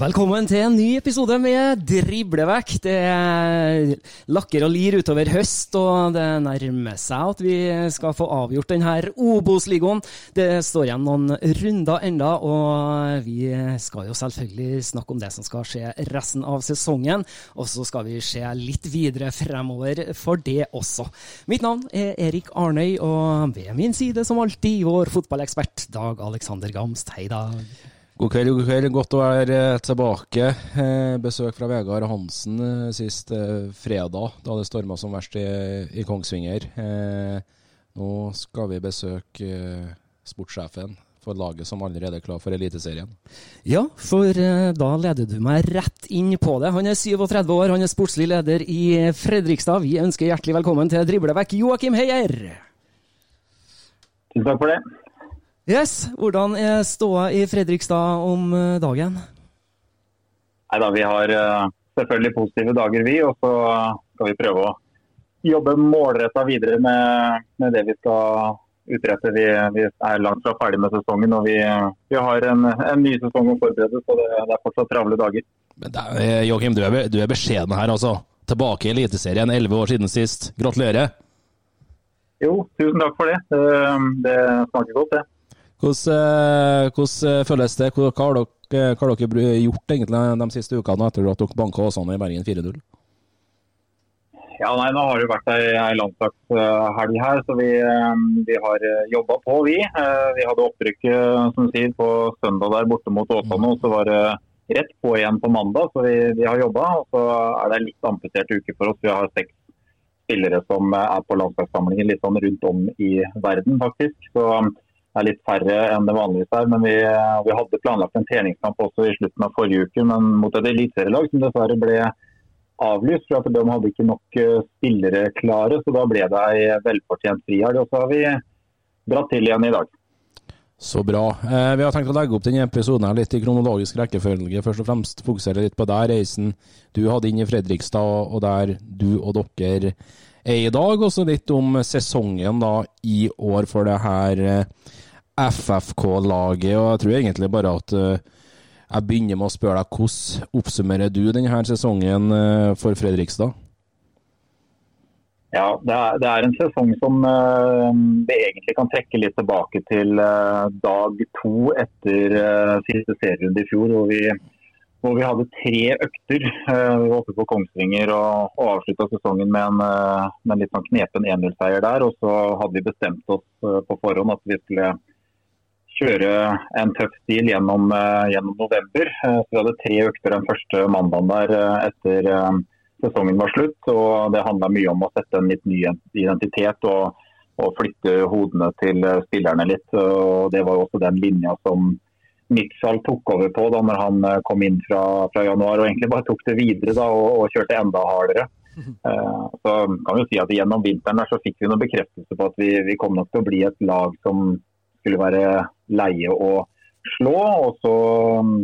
Velkommen til en ny episode med Driblevekk. Det er lakker og lir utover høst, og det nærmer seg at vi skal få avgjort denne Obos-ligaen. Det står igjen noen runder enda, og vi skal jo selvfølgelig snakke om det som skal skje resten av sesongen. Og så skal vi se litt videre fremover for det også. Mitt navn er Erik Arnøy, og ved min side som alltid vår fotballekspert Dag Alexander Gamst. Hei, Dag. God kveld, god kveld. Godt å være eh, tilbake. Eh, besøk fra Vegard Hansen eh, sist fredag, da det storma som verst i, i Kongsvinger. Eh, nå skal vi besøke sportssjefen for laget som allerede er klar for Eliteserien. Ja, for da leder du meg rett inn på det. Han er 37 år, han er sportslig leder i Fredrikstad. Vi ønsker hjertelig velkommen til Driblevekk, Joakim Heier. Tusen takk for det. Yes, hvordan er ståa i Fredrikstad om eh, dagen? Nei da, Vi har eh, selvfølgelig positive dager, vi. Og så skal vi prøve å jobbe målretta videre med, med det vi skal utrette. Vi, vi er langt fra ferdig med sesongen, og vi, vi har en, en ny sesong å forberede. Så det, det er fortsatt travle dager. Men det er, eh, du er, du er beskjeden her, altså. Tilbake i Eliteserien, elleve år siden sist. Gratulerer. Jo, tusen takk for det. Det, det smaker godt, det. Hvordan, eh, hvordan eh, føles det? Hva har dere, hva har dere gjort egentlig de siste ukene etter at dere banka Åsane i Bergen 4-0? Ja, nei, Nå har det vært ei, ei landslagshelg her, så vi, eh, vi har jobba på, vi. Eh, Vi hadde opprykket på søndag der borte mot Åsane, og så var det rett på igjen på mandag. Så vi, vi har jobba. Og så er det en litt amputert uke for oss. Vi har seks spillere som er på landslagssamlingen litt sånn rundt om i verden, faktisk. Så er litt færre enn det vanligvis er. Men vi, vi hadde planlagt en treningskamp også i slutten av forrige uke, men mot et eliteserielag som dessverre ble avlyst. for at De hadde ikke nok eh, spillere klare, så da ble det ei velfortjent frihelg. Og så har vi dratt til igjen i dag. Så bra. Eh, vi har tenkt å legge opp denne episoden her litt i kronologisk rekkefølge. Først og fremst fokusere litt på deg, reisen du hadde inn i Fredrikstad, og der du og dere er i dag. Og så litt om sesongen da i år for det her eh, FFK-laget. Og jeg tror egentlig bare at eh, jeg begynner med å spørre deg hvordan oppsummerer du denne sesongen eh, for Fredrikstad? Ja, det er, det er en sesong som uh, vi egentlig kan trekke litt tilbake til uh, dag to etter uh, siste serierunde i fjor. Hvor vi, hvor vi hadde tre økter. Eh, vi var oppe på Kongsvinger og, og avslutta sesongen med en, eh, med en litt sånn knepen 1-0-seier der. Og så hadde vi bestemt oss eh, på forhånd at vi skulle kjøre en tøff stil gjennom, eh, gjennom november. Eh, Så vi hadde tre økter den første mandagen der eh, etter, sesongen var slutt. og Det handla mye om å sette en litt ny identitet og, og, flytte hodene til spillerne litt. og Det var også den linja som Mitchell tok over på da når han kom inn fra, fra januar. og egentlig bare tok det videre da, og, og kjørte enda hardere. Så kan vi jo si at Gjennom vinteren der så fikk vi noen bekreftelse på at vi, vi kom nok til å bli et lag som skulle være leie å slå. Og så um,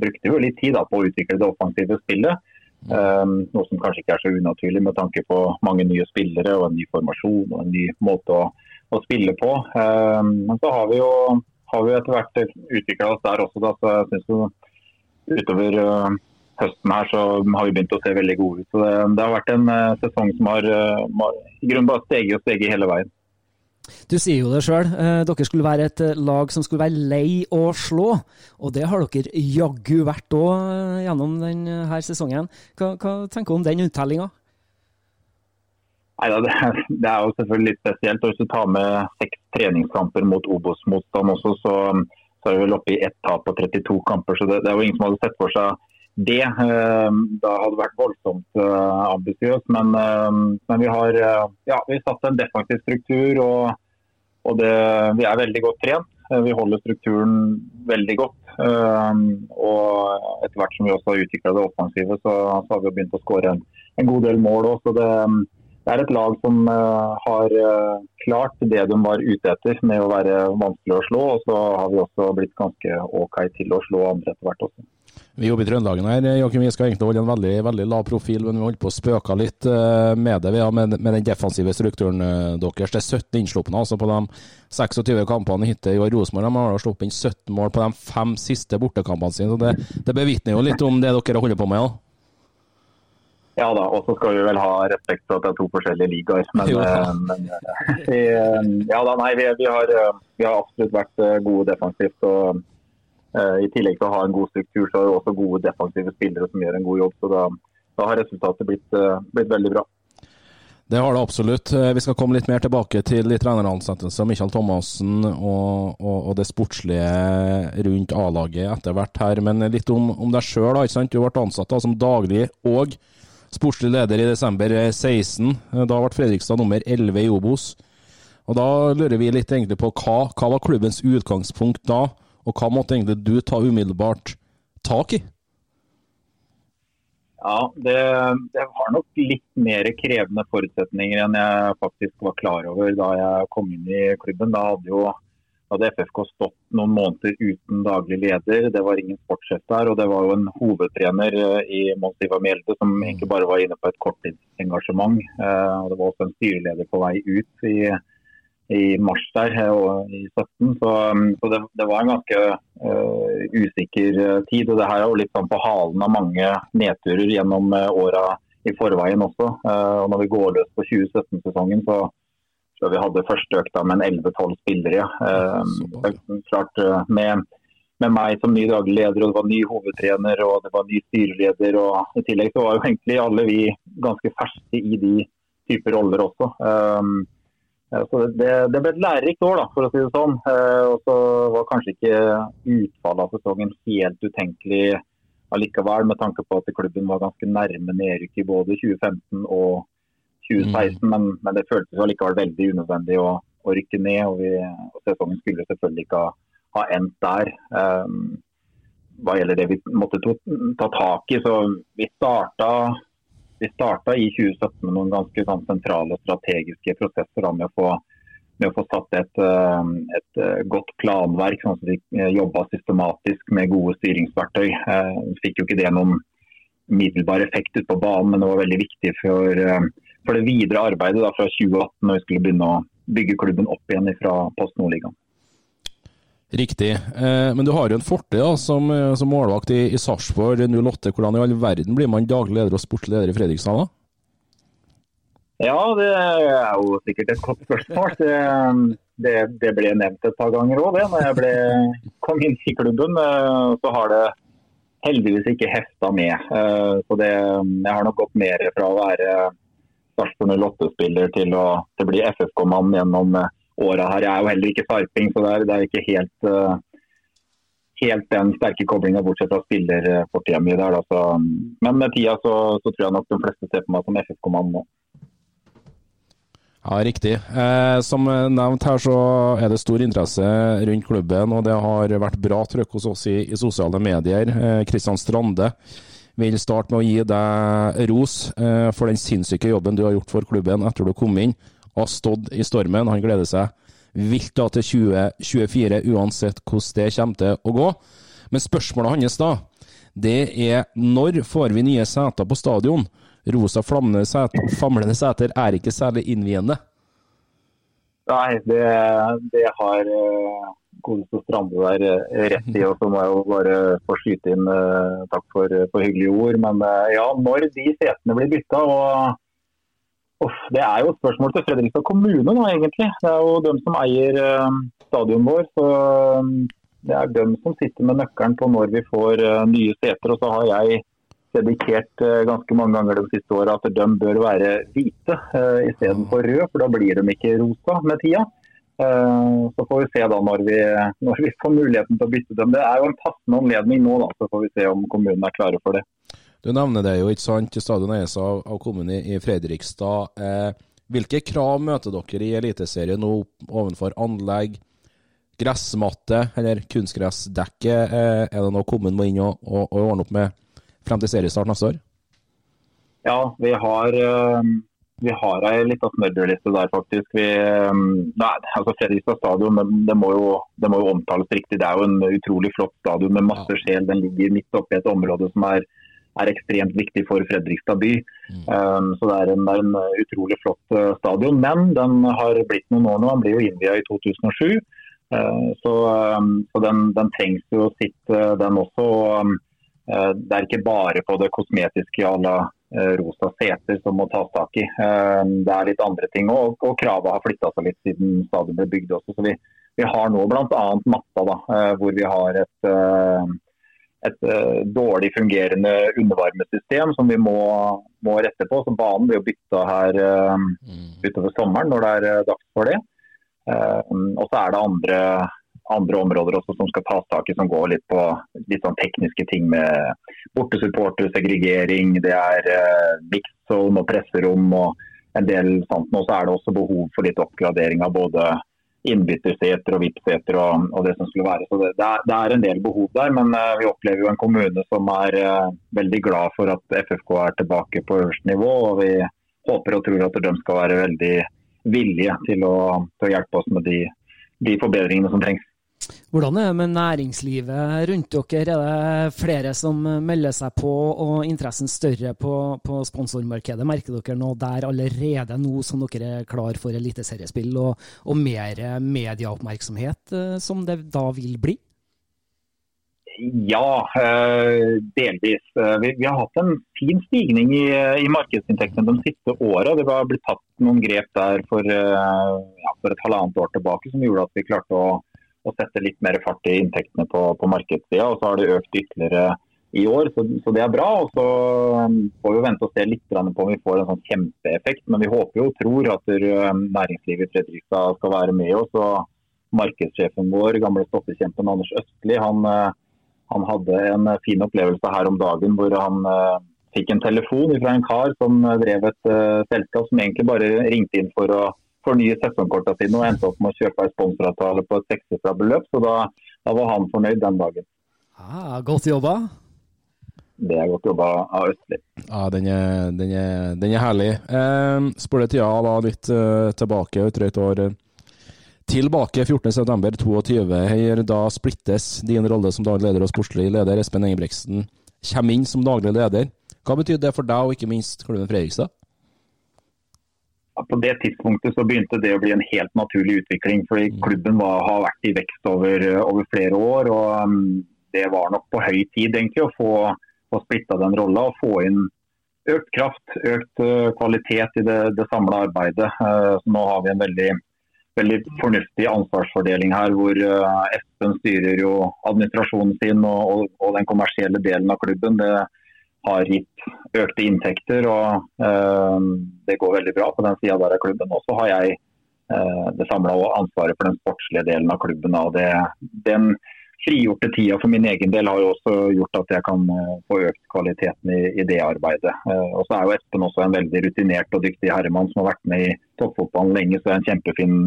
brukte vi litt tid da, på å utvikle det offensive spillet. Um, noe som kanskje ikke er så unaturlig med tanke på mange nye spillere og en ny formasjon og en ny måte å, å spille på. Um, men så har vi jo har vi etter hvert utvikla oss der også. Da, så jeg synes utover uh, høsten her så har vi begynt å se veldig gode ut. Så det, det har vært en uh, sesong som har uh, i grunnen bare steget og steget hele veien. Du sier jo det sjøl, eh, dere skulle være et eh, lag som skulle være lei å slå. Og det har dere jaggu vært òg eh, gjennom denne sesongen. Hva, hva tenker du om den uttellinga? Neida, det, er jo selvfølgelig litt spesielt. og Hvis du tar med seks treningskamper mot Obos-motstand også, så, så, er vi vel oppe i ett tap på 32 kamper. så det, det er jo ingen som hadde sett for seg det. Da hadde vært voldsomt ambisiøst. Men, men, vi har ja, vi satt en defensiv struktur. og og det, vi er veldig godt trent. Eh, vi holder strukturen veldig godt. Og etter hvert som vi også har utvikla det offensive, så, så, har vi begynt å skåre en, en, god del mål òg. Det, det, er et lag som har klart det de var ute etter med å være vanskelig å slå. Og så har vi også blitt ganske OK til å slå andre etter hvert også. Vi jobber i Trøndelagen her, Joakim. Vi skal egentlig holde en veldig, veldig lav profil, men vi holdt på å spøke litt eh, med det ja, med, med, den defensive strukturen eh, deres. Det er 17 innslupne altså, på de 26 kampene hittil i år. Rosenborg har sluppet inn 17 mål på de fem siste bortekampene sine. så Det, det bevitner jo litt om det dere holder på med. Ja. Ja da, og så skal vi vel ha respekt for at det er to forskjellige ligaer. Men, eh, men ja da, nei, vi, vi, har, vi, har, absolutt vært gode defensivt. og I tillegg til å ha en god struktur, så har vi også gode defensive spillere som gjør en god jobb. så Da, da har resultatet blitt, eh, blitt, veldig bra. Det har det absolutt. Eh, vi skal komme litt mer tilbake til de treneransettelser Michael Thomassen og, og, og, det sportslige rundt A-laget etter hvert her. Men litt om, om deg sjøl. Du ble ansatt da, som daglig og sportslig leder i desember 16. Da ble Fredrikstad nummer 11 i Obos. Og Da lurer vi litt egentlig på hva, hva var klubbens utgangspunkt da? Og hva måtte egentlig du ta umiddelbart tak i? Ja, det, det, var nok litt mer krevende forutsetninger enn jeg faktisk var klar over da jeg kom inn i klubben. Da hadde jo hadde FFK stått noen måneder uten daglig leder. Det var ingen sportssjef der. Og det var jo en hovedtrener eh, i Monsiva Mjelde som egentlig bare var inne på et korttidsengasjement. Eh, det var også en styreleder på vei ut i i mars der, og i 17. Så, um, så det, det, var en ganske uh, usikker uh, tid. og Det her er jo litt sånn på halen av mange nedturer gjennom uh, åra i forveien også. Uh, og Når vi går løs på 2017-sesongen, så tror jeg vi hadde første økta med en 11-12 spillere. Uh, klart uh, med, med, meg som ny daglig leder, og det var ny hovedtrener og det var ny styreleder. og I tillegg så var jo egentlig alle vi ganske ferske i de typer roller også. Um, så det, det, ble et lærerikt år, da, for å si det sånn. Eh, og så var kanskje ikke utfallet av sesongen helt utenkelig allikevel, med tanke på at klubben var ganske nærme nedrykk i både 2015 og 2016. Mm. Men, men, det føltes allikevel veldig unødvendig å, å rykke ned. Og, vi, og, sesongen skulle selvfølgelig ikke ha, ha endt der. Um, hva gjelder det vi måtte ta tak i, så vi starta vi starta i 2017 med noen ganske sånn, sentrale strategiske prosesser med å få, med å få satt et, eh, et, eh, godt planverk, sånn at vi eh, jobba systematisk med gode styringsverktøy. Vi fikk jo ikke det noen middelbar effekt ute på banen, men det var veldig viktig for, for det videre arbeidet da, fra 2018 når vi skulle begynne å bygge klubben opp igjen fra Post Nordligaen. Riktig. Eh, men du har jo en fortid som, eh, som, målvakt i, i Sarpsborg 08. Hvordan i all verden blir man daglig leder og sportslig leder i Fredrikstad da? Ja, det er jo sikkert et godt spørsmål. Det, det, det ble nevnt et par ganger òg, det. Når jeg ble, kom inn i klubben, eh, så har det heldigvis ikke hefta med. Så det, jeg har nok gått mer fra å være Sarpsborg 08-spiller til å til bli FFK-mann gjennom åra her. Jeg er jo heller ikke sarping, så det er, det er ikke helt, uh, helt den sterke koblinga, bortsett fra spillerfortida mi der. Da, men med tida så, så, tror jeg nok de fleste ser på meg som FFK-mann nå. Ja, riktig. Eh, som nevnt her, så er det stor interesse rundt klubben, og det har vært bra trøkk hos oss i, i sosiale medier. Kristian eh, Strande vil starte med å gi deg ros eh, for den sinnssyke jobben du har gjort for klubben etter du kom inn og har stått i stormen. Han gleder seg vilt da til 2024, uansett hvordan det kommer til å gå. Men spørsmålet hans da, det er når får vi nye seter på stadion? Rosa flamlende seter, famlende seter er ikke særlig innviende. Nei, det, det har uh, godeste Strande der uh, rett i. Og så må jeg jo bare få skyte inn uh, takk for, for, hyggelige ord. Men ja, når de setene blir bytta og det er jo et spørsmål til Fredrikstad kommune, nå, egentlig. Det er jo dem som eier uh, stadion vår. så um, Det er dem som sitter med nøkkelen på når vi får uh, nye seter. Og så har jeg dedikert ganske mange ganger de siste åra at de bør være hvite istedenfor røde, for da blir de ikke rosa med tida. Så får vi se da når vi, når vi, får muligheten til å bytte dem. Det er jo en passende anledning nå, da, så får vi se om kommunen er klare for det. Du nevner det jo, ikke sant. Stadion eies av, av kommunen i Fredrikstad. Eh, hvilke krav møter dere i Eliteserien nå ovenfor anlegg, gressmatte eller kunstgressdekke? Eh, er det noe kommunen må inn og, og, og, ordne opp med frem til seriestart neste år? Ja, vi har, eh, vi har ei lita smørbrødliste der, faktisk. Vi, eh, nei, altså Fredrikstad stadion det må, jo, det må, jo, omtales riktig. Det er jo en utrolig flott stadion med masse sjel. Den ligger midt oppi et område som er er ekstremt viktig for Fredrikstad by. Mm. Um, så det er, en, det er, en, utrolig flott uh, stadion. Men den har blitt noen år nå. Den ble jo innvia i 2007. Uh, så, um, så den, den, trengs jo sitt, uh, den også. Um, uh, det er ikke bare på det kosmetiske à la uh, rosa seter som må tas tak i. Um, det er litt andre ting òg. Og, og kravet har flytta seg litt siden stadion ble bygd også. Så vi, vi har nå bl.a. matta, da, uh, hvor vi har et et uh, dårlig fungerende undervarmesystem som vi må, må, rette på. Så Banen blir jo bytta her uh, utover sommeren når det er uh, dags for det. og så er det andre, andre, områder også som skal tas tak i, som går litt på litt sånn tekniske ting med bortesupporter, segregering, det er uh, mixzone og presserom og en del sånt. Nå så er det også behov for litt oppgradering av både innbytterseter og VIP-seter og, og, det som skulle være. Så det, det, er, en del behov der, men uh, vi opplever jo en kommune som er uh, veldig glad for at FFK er tilbake på øverste nivå. og Vi håper og tror at de skal være veldig villige til å, til å hjelpe oss med de, de forbedringene som trengs. Hvordan er det med næringslivet rundt dere? Er det flere som melder seg på, og interessen større på, på sponsormarkedet? Merker dere noe der allerede nå som dere er klar for eliteseriespill, og, og mer medieoppmerksomhet eh, som det da vil bli? Ja, eh, delvis. Eh, vi, har hatt en fin stigning i, i markedsinntektene de siste åra. Det var blitt tatt noen grep der for, ja, for et halvannet år tilbake som gjorde at vi klarte å å sette litt mer fart i inntektene på, på markedssida. Og så har det økt ytterligere i år, så, så, det er bra. og Så um, får vi vente og se litt på om vi får en sånn kjempeeffekt. Men vi håper jo og tror at um, næringslivet i Fredrikstad skal være med oss. og Markedssjefen vår, gamle stoppekjempen Anders Østli, han, uh, han, hadde en fin opplevelse her om dagen hvor han uh, fikk en telefon fra en kar som drev et uh, selskap som egentlig bare ringte inn for å fornye sesongkortene sine og endte opp med å kjøpe en sponsoravtale på et seksifra beløp. Så da, da, var han fornøyd den dagen. Ah, godt jobba. Det er godt jobba av Østli. Ja, den er, den er, den er herlig. Eh, Spør tida da litt eh, tilbake, et drøyt år. Tilbake 14.9.22. Her da splittes din rolle som daglig leder og sportslig leder, Espen Engebreksen, kommer inn som daglig leder. Hva betyr det for deg, og ikke minst klubben Fredrikstad? På det tidspunktet så begynte det å bli en helt naturlig utvikling. fordi mm. Klubben var, har vært i vekst over, over flere år. og um, Det var nok på høy tid egentlig å få, få splitta den rolla og få inn økt kraft, økt uh, kvalitet i det, det samla arbeidet. Uh, så nå har vi en veldig, veldig fornuftig ansvarsfordeling her, hvor Espen styrer jo administrasjonen sin og, og, og, den kommersielle delen av klubben. Det, har gitt økte inntekter. og eh, Det går veldig bra på den sida der av klubben. Og så har jeg eh, det samla ansvaret for den sportslige delen av klubben. Og det, den frigjorte tida for min egen del har jo også gjort at jeg kan eh, få økt kvaliteten i, i det arbeidet. Eh, og så er jo Espen også en veldig rutinert og dyktig herremann som har vært med i toppfotballen lenge, så er en kjempefin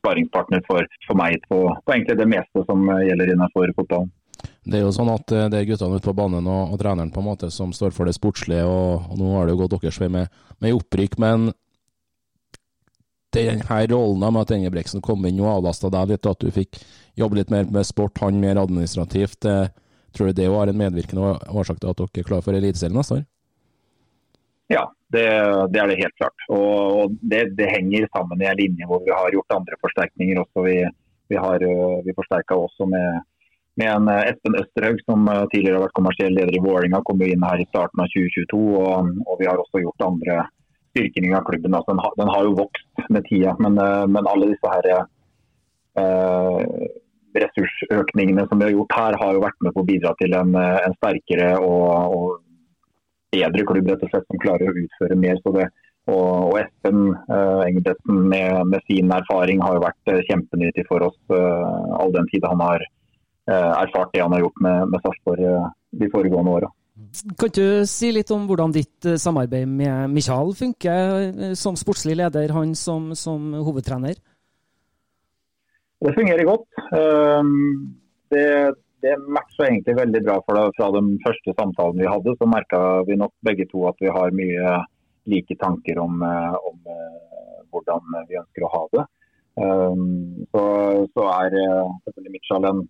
sparringspartner for, for meg på, på, egentlig det meste som gjelder innenfor fotballen. Det er jo sånn at det er guttene ute på banen og, og, treneren på en måte som står for det sportslige, og, og nå har det jo gått deres vei med, med opprykk. Men denne rollen med at Engebreksen kom inn og avlasta deg litt, at du fikk jobbe litt mer med sport, han mer administrativt, det, tror du det var en medvirkende årsak til at dere er klar for Eliteserien neste år? Ja, det, det, er det helt klart. Og, og det, det, henger sammen i en linje hvor vi har gjort andre forsterkninger også. Vi, vi har vi forsterka også med, med en Espen Østerhaug, som tidligere har vært kommersiell leder i Vålerenga, kom inn her i starten av 2022. Og, og vi har også gjort andre styrkinger av klubben. Altså, den, har, den, har, jo vokst med tida, men, eh, men alle disse her eh, ressursøkningene som vi har gjort her, har jo vært med på å bidra til en, eh, en sterkere og, og, bedre klubb rett og slett, som klarer å utføre mer. Så det, og, og Espen eh, Engebretsen med, med, sin erfaring har jo vært eh, kjempenyttig for oss eh, all den tid han har erfart det han har gjort med, med Sarpsborg de foregående åra. Kan du si litt om hvordan ditt eh, samarbeid med Michael funker eh, som sportslig leder, han som, som hovedtrener? Det fungerer godt. Det, det matcha egentlig veldig bra for det. Fra den første samtalen vi hadde, så merka vi nok begge to at vi har mye like tanker om, eh, om hvordan vi ønsker å ha det. Så, så er selvfølgelig Michael en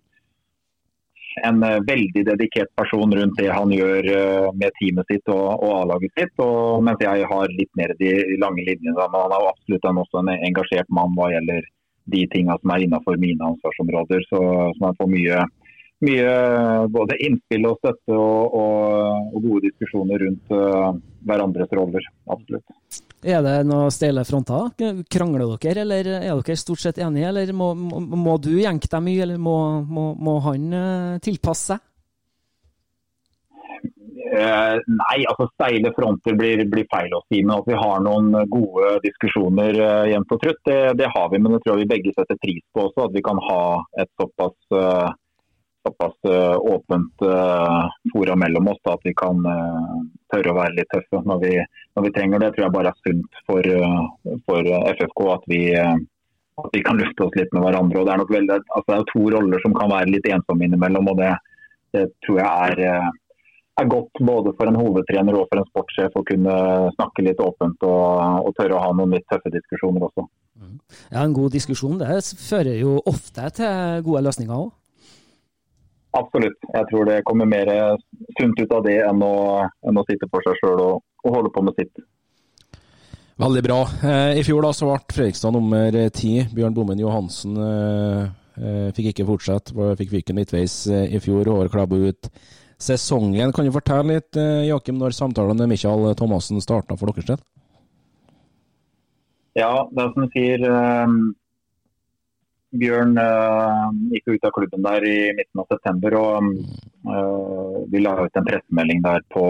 en eh, veldig dedikert person rundt det han gjør eh, med teamet sitt og, og A-laget sitt. Og, mens jeg har litt mer de lange linjene. Men han er absolutt en, også en engasjert mann hva gjelder de tingene som er innenfor mine ansvarsområder. Så, så man får mye, mye både innspill og støtte og, og, og gode diskusjoner rundt uh, hverandres roller. Absolutt. Er det noen steile fronter? Krangler dere, eller er dere stort sett enige? Eller må, må, må du jenke deg mye, eller må, må, han uh, tilpasse seg? Uh, nei, altså steile fronter blir, blir, feil å si. Men at vi har noen gode diskusjoner uh, jevnt og trutt, det, det, har vi. Men det tror jeg vi begge setter pris på også. At vi kan ha et såpass såpass uh, åpent uh, fora mellom oss da, at vi kan uh, tørre å være litt tøffe når vi, når vi, trenger det. tror jeg bare er sunt for, for FFK at vi, at vi, kan lufte oss litt med hverandre. og Det er nok veldig, altså, det er to roller som kan være litt ensomme innimellom. og det, det tror jeg er, er, godt både for en hovedtrener og for en sportssjef å kunne snakke litt åpent og, og tørre å ha noen litt tøffe diskusjoner også. Ja, En god diskusjon det fører jo ofte til gode løsninger òg. Absolutt. Jeg tror det kommer mer sunt ut av det enn å, enn å sitte for seg sjøl og, og, holde på med sitt. Veldig bra. Eh, I fjor da så ble Fredrikstad nummer ti. Bjørn Bommen Johansen eh, eh, fikk ikke fortsette, fikk fyken midtveis i fjor. Håvard klabba ut sesongen. Kan du fortelle litt, Jakim, når samtalen med Michael Thomassen starta for deres del? Ja, det er som du sier. Bjørn uh, gikk ut av klubben der i midten av september. og uh, Vi la ut en pressemelding der på,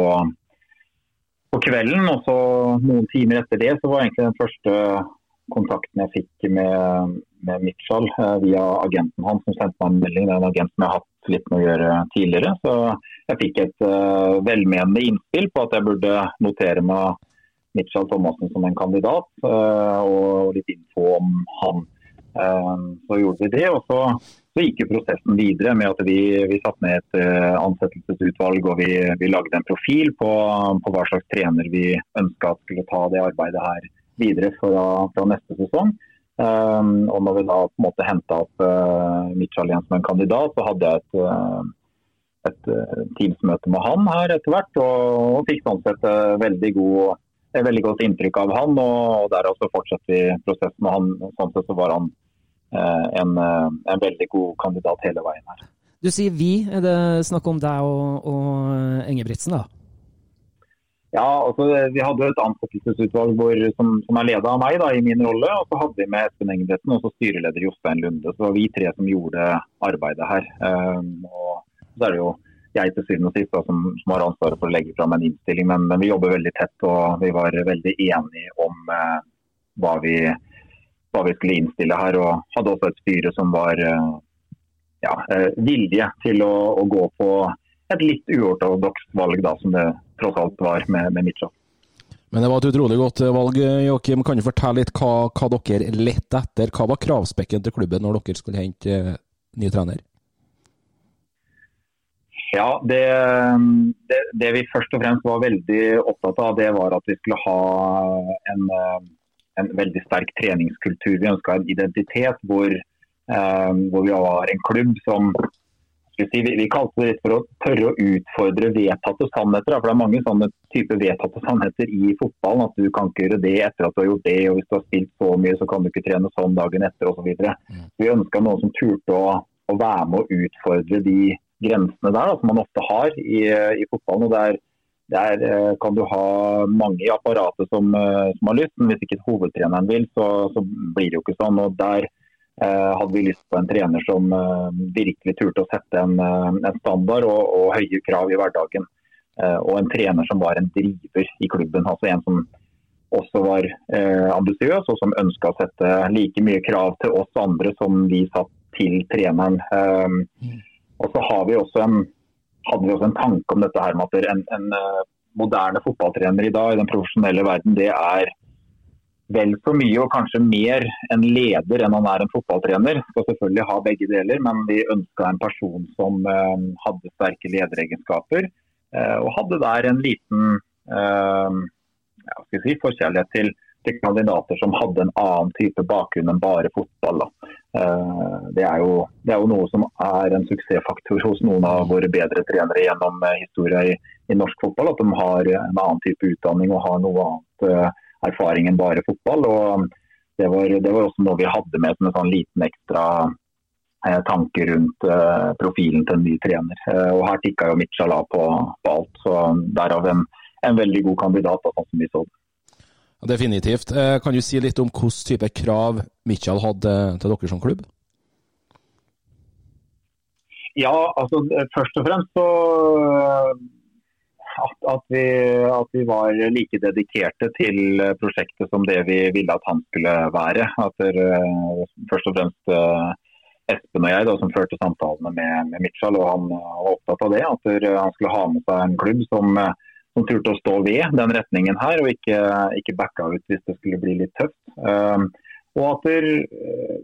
på, kvelden. og så Noen timer etter det så var egentlig den første kontakten jeg fikk med, med Mitchell uh, via agenten hans, som sendte meg en melding. Det er en agent som jeg har hatt litt med å gjøre tidligere. Så jeg fikk et velmenende innspill på at jeg burde notere meg Mitchell Thomassen som en kandidat, og litt info om han. Ehm, så gjorde vi det. og så, så gikk prosessen videre med at vi, vi satte ned et uh, ansettelsesutvalg og vi, vi, lagde en profil på, på, hva slags trener vi ønska skulle ta det arbeidet her videre fra, fra neste sesong. Um, og når vi da på en måte henta opp Mitchell igjen som en kandidat, så hadde jeg et, et teamsmøte med han her etter hvert. Og, og fikk sånn sett veldig god et veldig godt inntrykk av han, og der også fortsatte vi prosessen. og han, sånn sett så var han Eh, en, eh, en, veldig god kandidat hele veien her. Du sier vi. Er det snakk om deg og, og Engebrigtsen, da? Ja, altså Vi hadde et ansettelsesutvalg hvor, som, som, er ledet av meg da, i min rolle. Og så hadde vi med Espen Engebrigtsen og så styreleder Jostein Lunde. Så det var vi tre som gjorde arbeidet her. Um, og Så er det jo jeg til syvende og sist da, som, som, har ansvaret for å legge fram en innstilling. Men, men, vi jobber veldig tett og vi var veldig enige om eh, hva vi hva vi skulle innstille her. Og hadde også et styre som var eh, ja, vilje til å, å, gå på et litt uortodokst valg, da, som det tross alt var med, med Mitchell. Men det var et utrolig godt valg. Joakim, kan du fortelle litt hva, hva dere lette etter? Hva var kravspekken til klubben når dere skulle hente ny trener? Ja, det, det, det, vi først og fremst var veldig opptatt av, det var at vi skulle ha en, en veldig sterk treningskultur. Vi ønska en identitet hvor, eh, hvor, vi var en klubb som si, vi, vi, kalte det litt for å tørre å utfordre vedtatte sannheter. For det er mange sånne typer vedtatte sannheter i fotballen. At du kan ikke gjøre det etter at du har gjort det, og hvis du har spilt så mye, så kan du ikke trene sånn dagen etter osv. Så videre. Vi ønska noen som turte å, å, være med å utfordre de grensene der, da, som man ofte har i, i fotballen. og der, der eh, kan du ha mange i apparatet som, eh, som, har lyst, men hvis ikke hovedtreneren vil, så, så blir det jo ikke sånn. og der Eh, hadde vi lyst på en trener som eh, virkelig turte å sette en, eh, en standard og, og, høye krav i hverdagen. Og en trener som var en driver i klubben. altså En som også var eh, ambisiøs og som ønska å sette like mye krav til oss andre som vi satt til treneren. Um, og så har vi også en, hadde vi også en tanke om dette her med at en, en moderne fotballtrener i dag i den profesjonelle verden, det er vel så mye og kanskje mer en leder enn han er en fotballtrener. Skal selvfølgelig ha begge deler, men vi ønska en person som uh, hadde sterke lederegenskaper. Uh, og hadde der en liten ja, si, forkjærlighet til, til, kandidater som hadde en annen type bakgrunn enn bare fotball. Det er, jo, det, er jo, noe som er en suksessfaktor hos noen av våre bedre trenere gjennom historien i, i norsk fotball. At de har en annen type utdanning og har noe annet erfaring enn bare fotball. og det var, det var, også noe vi hadde med som en sånn liten ekstra eh, tanke rundt eh, profilen til en ny trener. Eh, og Her tikka jo Michala på, på, alt, så derav en, en veldig god kandidat. Da, sånn som vi så det. Definitivt. Eh, kan du si litt om hvilken type krav Mitchell hadde til dere som klubb? Ja, altså først og fremst så at, at, vi, at, vi, var like dedikerte til prosjektet som det vi ville at han skulle være. Eh, først og fremst Espen og jeg da, som førte samtalene med, med Mitchell, og han var opptatt av det. At det, han skulle ha med seg en klubb som, som turte å stå ved den retningen her, og ikke, ikke backa ut hvis det skulle bli litt tøft. Uh, og at, det,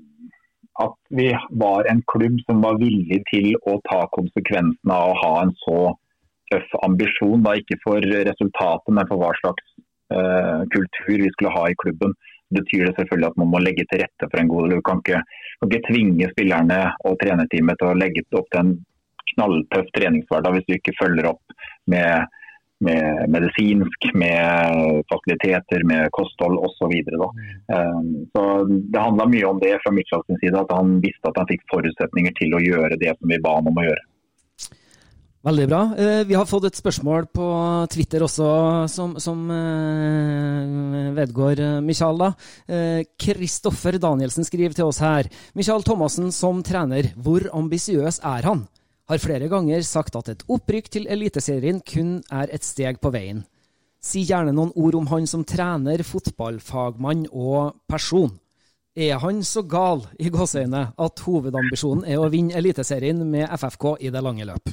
at vi var en klubb som var villig til å ta konsekvensene av å ha en så tøff ambisjon, da ikke for resultatet, men for hva slags uh, kultur vi skulle ha i klubben. Betyr det selvfølgelig at man må legge til rette for en god. Du kan ikke, kan ikke tvinge spillerne og trenerteamet til å legge opp til en knalltøff treningshverdag hvis du ikke følger opp med, med medisinsk, med fasiliteter, med kosthold osv. Så, um, så det handla mye om det fra Mitchells side, at han visste at han fikk forutsetninger til å gjøre det som vi ba ham om å gjøre. Veldig bra. Eh, vi har fått et spørsmål på Twitter også som, som eh, vedgår eh, Michael. Kristoffer Danielsen skriver til oss her. Michael Thomassen som trener, hvor ambisiøs er han? Har flere ganger sagt at et opprykk til Eliteserien kun er et steg på veien. Si gjerne noen ord om han som trener, fotballfagmann og person. Er han så gal i gåseøyne at hovedambisjonen er å vinne Eliteserien med FFK i det lange løp?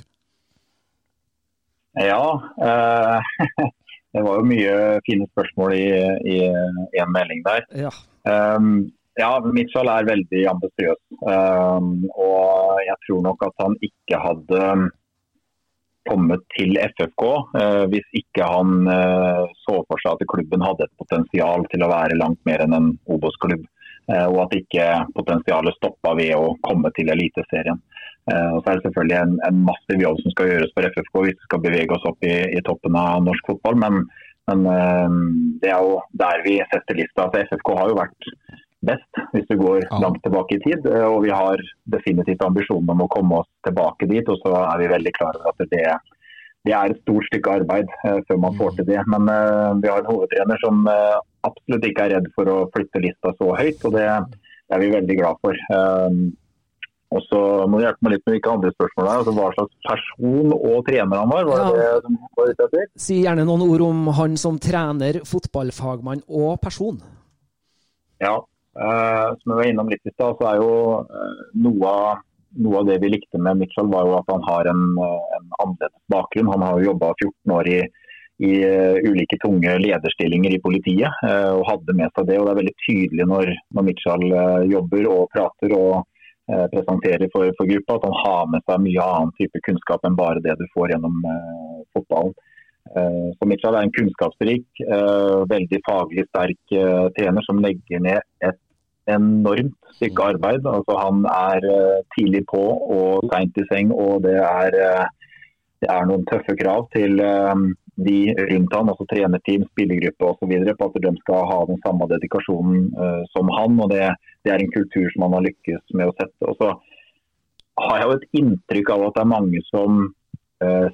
Ja, eh, det var jo mye fine spørsmål i, én en melding der. Ja. Um, ja, Mitchell er veldig ambisiøs. Um, og jeg tror nok at han ikke hadde kommet til FFK uh, hvis ikke han uh, så for seg at klubben hadde et potensial til å være langt mer enn en Obos-klubb. Uh, og at ikke potensialet stoppa ved å komme til Eliteserien. Eh, og så er det selvfølgelig en, en, massiv jobb som skal gjøres for FFK hvis vi skal bevege oss opp i, i toppen av norsk fotball. Men, men, eh, det er jo der vi setter lista. Altså, FFK har jo vært best hvis du går ja. langt tilbake i tid. Eh, og vi har definitivt ambisjonen om å komme oss tilbake dit. Og så er vi veldig klare over at det, det, er et stort stykke arbeid før man får til det. Men vi har en hovedtrener som absolutt ikke er redd for å flytte lista så høyt. og det, det er vi veldig glad for. Og så må du hjelpe meg litt med hvilke andre spørsmål det er. Altså, hva slags person og trener han var? var ja. det det var det, etter? Si gjerne noen ord om han som trener, fotballfagmann og person. Ja, eh, som jeg var innom litt i stad, så er jo eh, noe av noe av det vi likte med Mitchell, var jo at han har en, en annerledes bakgrunn. Han har jo jobba 14 år i, i ulike tunge lederstillinger i politiet og hadde med seg det. og Det er veldig tydelig når, når Mitchell jobber og prater og presenterer for, for, gruppa, at han har med seg mye annen type kunnskap enn bare det du får gjennom fotballen. Så Mitchell er en kunnskapsrik, veldig faglig sterk trener som legger ned et enormt stykke arbeid. Altså, han er uh, tidlig på og seint i seng, og det er, uh, det er, noen tøffe krav til uh, de rundt han, altså trenerteam, spillergruppe osv. på at de skal ha den samme dedikasjonen som han. og det, det, er en kultur som han har lykkes med å sette. Og så har jeg jo et inntrykk av at det er mange som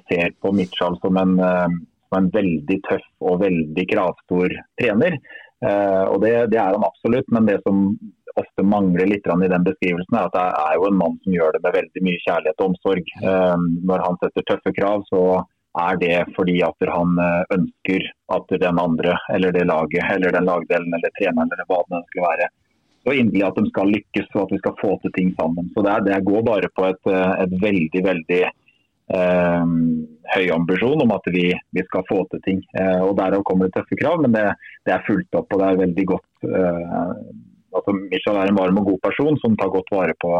ser på Mitchell som en, som en veldig tøff og veldig kravstor trener. Uh, og det, det, er han absolutt, men det som ofte mangler litt i den beskrivelsen, er at det er jo en mann som gjør det med veldig mye kjærlighet og omsorg. Uh, når han setter tøffe krav, så er det fordi at han uh, ønsker at den andre, eller det laget, eller den lagdelen, eller treneren, eller hva det skulle være, så inderlig at de skal lykkes og at vi skal få til ting sammen. Så Det, det går bare på et, et veldig, veldig eh, høy ambisjon om at vi, vi, skal få til ting. Eh, og Derav kommer det tøffe krav, men det, det, er fulgt opp og det er veldig godt. Eh, altså Michael er en varm og god person som tar godt vare på,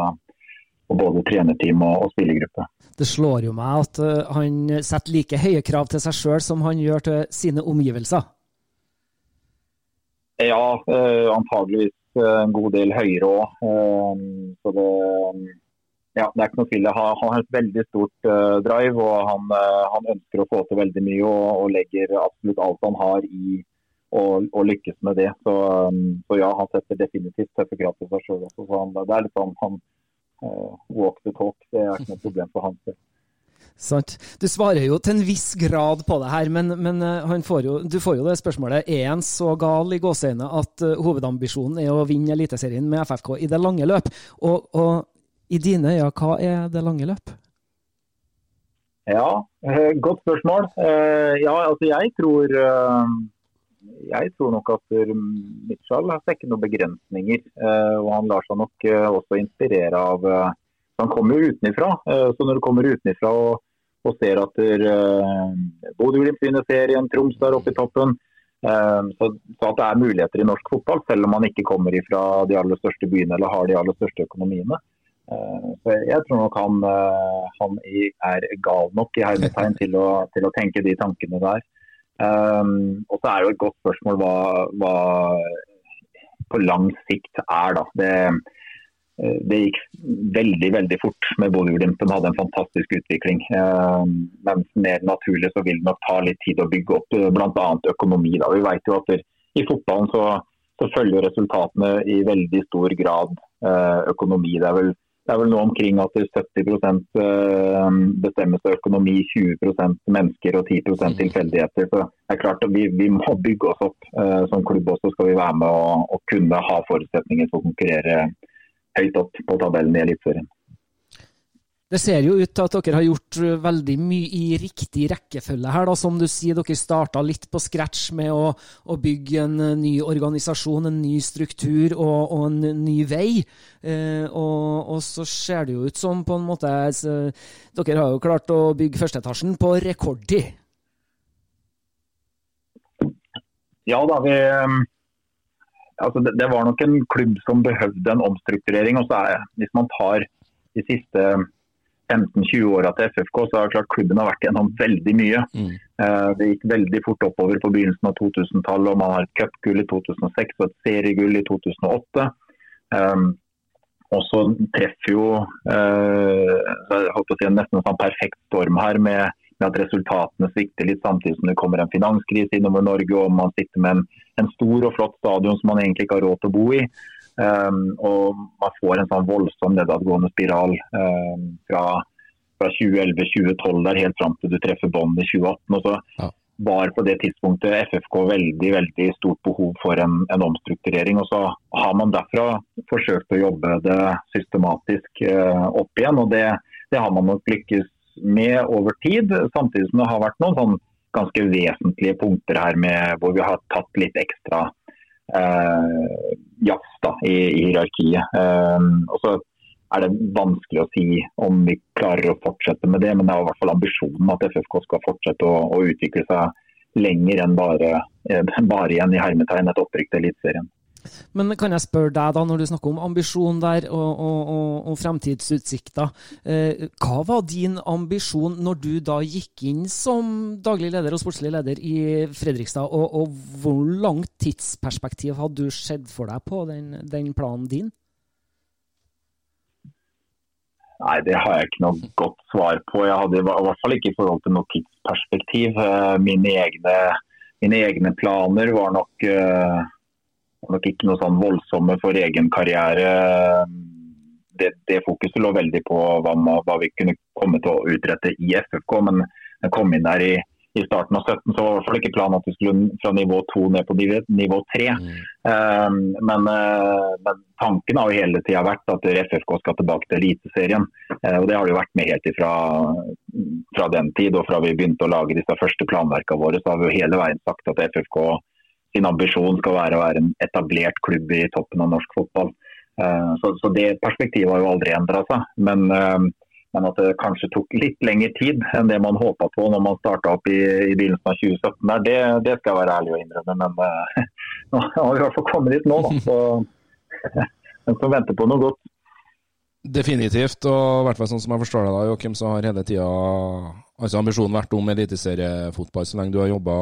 på både trenerteam og, og spillergruppe. Det slår jo meg at uh, han setter like høye krav til seg sjøl som han gjør til sine omgivelser. Ja, uh, antageligvis en god del høyere òg. Uh, så det ja, det er ikke noe tvil. Han, har et veldig stort uh, drive og han, uh, han, ønsker å få til veldig mye og, og legger absolutt alt han har i å lykkes med det. Så, um, så, ja, han setter definitivt tøffe krav til seg sjøl også. Så han, det er litt sånn han uh, walk the talk. Det er ikke noe problem for han. Sant. Du svarer jo til en viss grad på det her, men, men får jo, du får jo det spørsmålet. Er han så gal i gåseøynene at hovedambisjonen er å vinne Eliteserien med FFK i det lange løp? Og, og i dine øyne, hva er det lange løp? Ja, eh, godt spørsmål. Eh, ja, altså jeg tror eh, jeg tror nok at Mitchell har ikke noen begrensninger. Og han lar seg nok også inspirere av Han kommer jo utenfra. Så når du kommer utenfra og, og ser at Bodø-Glimt vinner serien, Troms er oppe i toppen, så, så, at det er muligheter i norsk fotball, selv om man ikke kommer fra de aller største byene eller har de aller største økonomiene. Eh, så jeg tror nok han, eh, han er gal nok i hermetegn til, til, å tenke de tankene der. Um, og så er det jo et godt spørsmål hva, hva på lang sikt er, da. Det, det gikk veldig veldig fort med Bodø-Glimt. De hadde en fantastisk utvikling. Um, men mer naturlig så vil det nok ta litt tid å bygge opp bl.a. økonomi. Da. Vi vet jo at i fotballen så, så følger resultatene i veldig stor grad økonomi. Det er vel det er vel nå omkring at 70 eh, bestemmes av økonomi, 20% mennesker og 10 mm. tilfeldigheter. Så det er klart at vi, vi må bygge oss opp uh, som klubb også, skal vi være med og, og kunne ha forutsetninger for å konkurrere høyt opp på tabellen i Eliteserien. Det ser jo ut til at dere har gjort uh, veldig mye i riktig rekkefølge her. Da. Som du sier, dere starta litt på scratch med å, å, bygge en uh, ny organisasjon, en ny struktur og, og en ny vei. Eh, og, og, så ser det jo ut som på en måte så, Dere har jo klart å bygge førsteetasjen på rekordtid. Ja da, vi altså det, det, var nok en klubb som behøvde en omstrukturering. og så er, Hvis man tar de siste 15-20 åra til FFK, så har klart klubben har vært gjennom veldig mye. Mm. Uh, det gikk veldig fort oppover på begynnelsen av 2000-tallet. og Man har et cupgull i 2006 og et seriegull i 2008. Um, og så treffer jo jeg håper å si en sånn perfekt storm her med, med, at resultatene svikter litt samtidig som det kommer en finanskrise innover Norge og man sitter med en, en stor og flott stadion som man egentlig ikke har råd til å bo i. Um, og man får en sånn voldsom nedadgående spiral um, fra, fra 2011-2012 der helt fram til du treffer bånd i 2018. Og så ja. var på det tidspunktet FFK veldig veldig stort behov for en, en, omstrukturering. og Så har man derfra forsøkt å jobbe det systematisk uh, opp igjen. og det, det, har man nok lykkes med over tid. Samtidig som det har vært noen sånn ganske vesentlige punkter her med, hvor vi har tatt litt ekstra eh, jazz da, i, i hierarkiet. Eh, og så er det vanskelig å si om vi klarer å fortsette med det. Men det er i hvert fall ambisjonen at FFK skal fortsette å, å utvikle seg lenger enn bare, eh, bare igjen i hermetegn et opprykk til Eliteserien. Men kan jeg spørre deg, da, når du snakker om ambisjon der og, og, og, og fremtidsutsikter. Eh, hva var din ambisjon når du da gikk inn som daglig leder og sportslig leder i Fredrikstad, og, hvor langt tidsperspektiv hadde du sett for deg på den, den planen din? Nei, Det har jeg ikke noe godt svar på. Jeg hadde i hvert fall ikke i forhold til noe tidsperspektiv. Eh, mine egne, mine egne planer var nok, uh, nok, ikke noe sånn voldsomme for egen karriere. Det, det fokuset lå veldig på hva, hva, vi kunne komme til å utrette i FFK. Men jeg kom inn der i i starten av 17 så var det i hvert fall ikke planen at vi skulle fra nivå 2 ned på nivå 3. Mm. Um, men, uh, men, tanken har jo hele tida vært at FFK skal tilbake til Eliteserien. Uh, og det har det jo vært med helt ifra fra den tid og fra vi begynte å lage disse første planverkene våre. Så har vi jo hele veien sagt at FFK sin ambisjon skal være å være en etablert klubb i toppen av norsk fotball. Uh, så, så, det perspektivet har jo aldri endra seg. Men men at det kanskje tok litt lengre tid enn det man håpa på når man starta opp i, i, begynnelsen av 2017. Der, det, det, skal jeg være ærlig og innrømme, men uh, nå har vi i hvert fall kommet dit nå. Da. Så, en som venter på noe godt. Definitivt, og i hvert fall sånn som jeg forstår det, da, Joakim, så har hele tida altså ambisjonen vært om eliteseriefotball så lenge du har jobba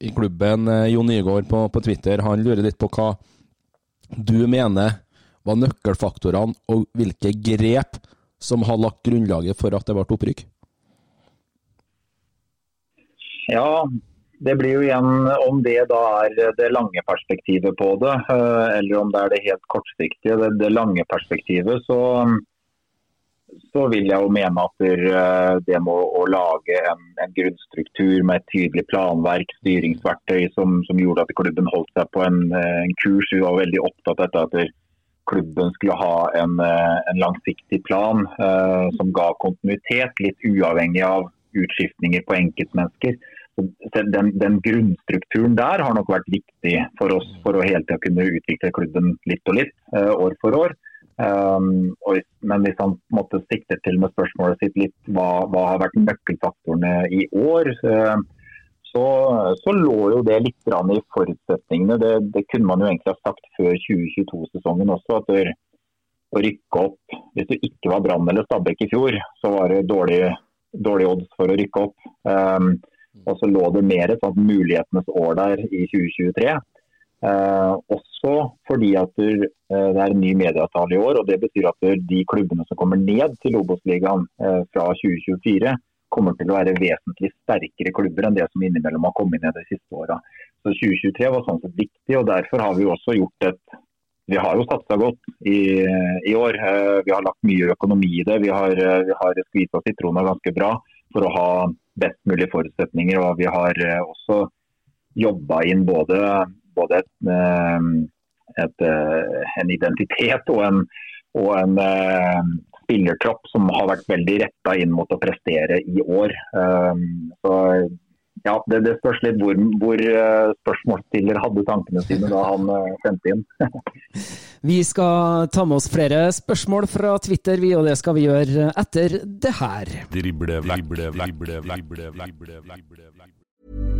i klubben. Eh, Jon Nygaard på, på Twitter han lurer litt på hva du mener var nøkkelfaktorene, og hvilke grep som har lagt grunnlaget for at det ble opprykk? Ja, det blir jo igjen om det da er det lange perspektivet på det, eh, eller om det er det helt kortsiktige. Det, det lange perspektivet, så, så, vil jeg jo mene at eh, det må å lage en, en grunnstruktur med et tydelig planverk, styringsverktøy som, som, gjorde at klubben holdt seg på en, en kurs. Vi var veldig opptatt av at klubben skulle ha en, eh, en langsiktig plan eh, som ga kontinuitet, litt uavhengig av utskiftninger på enkeltmennesker. Den, den, grunnstrukturen der har nok vært viktig for oss for å hele tiden kunne utvikle klubben litt og litt, eh, år for år. Um, og, men hvis han måtte sikte til med spørsmålet sitt litt hva, hva har vært nøkkelfaktorene i år, uh, så, så, lå jo det litt i forutsetningene. Det, det, kunne man jo egentlig ha sagt før 2022-sesongen også. at det, Å rykke opp Hvis du ikke var Brann eller Stabæk i fjor, så var det dårlig, dårlig odds for å rykke opp. Um, og så lå det mer et sånt mulighetenes år der i 2023. Uh, også fordi at uh, det er en ny medieavtale i år. og Det betyr at de klubbene som kommer ned til Obos-ligaen eh, fra 2024, kommer til å være vesentlig sterkere klubber enn det som innimellom har kommet ned de siste åra. Så 2023 var sånn sett viktig, og derfor har vi også gjort et vi har jo satsa godt i, i, år. Eh, vi har lagt mye økonomi i det. Vi har, eh, vi har skvisa sitroner ganske bra for å ha best mulige forutsetninger. Og vi har eh, også jobba inn både, både et, et, en identitet og en, og en spillertropp som har vært veldig retta inn mot å prestere i år. Um, så ja, det, det, spørs litt hvor, hvor spørsmålsstiller hadde tankene sine da han sendte inn. vi skal ta med oss flere spørsmål fra Twitter, vi, og det skal vi gjøre etter det her. Drible, drible, drible, drible, drible, drible,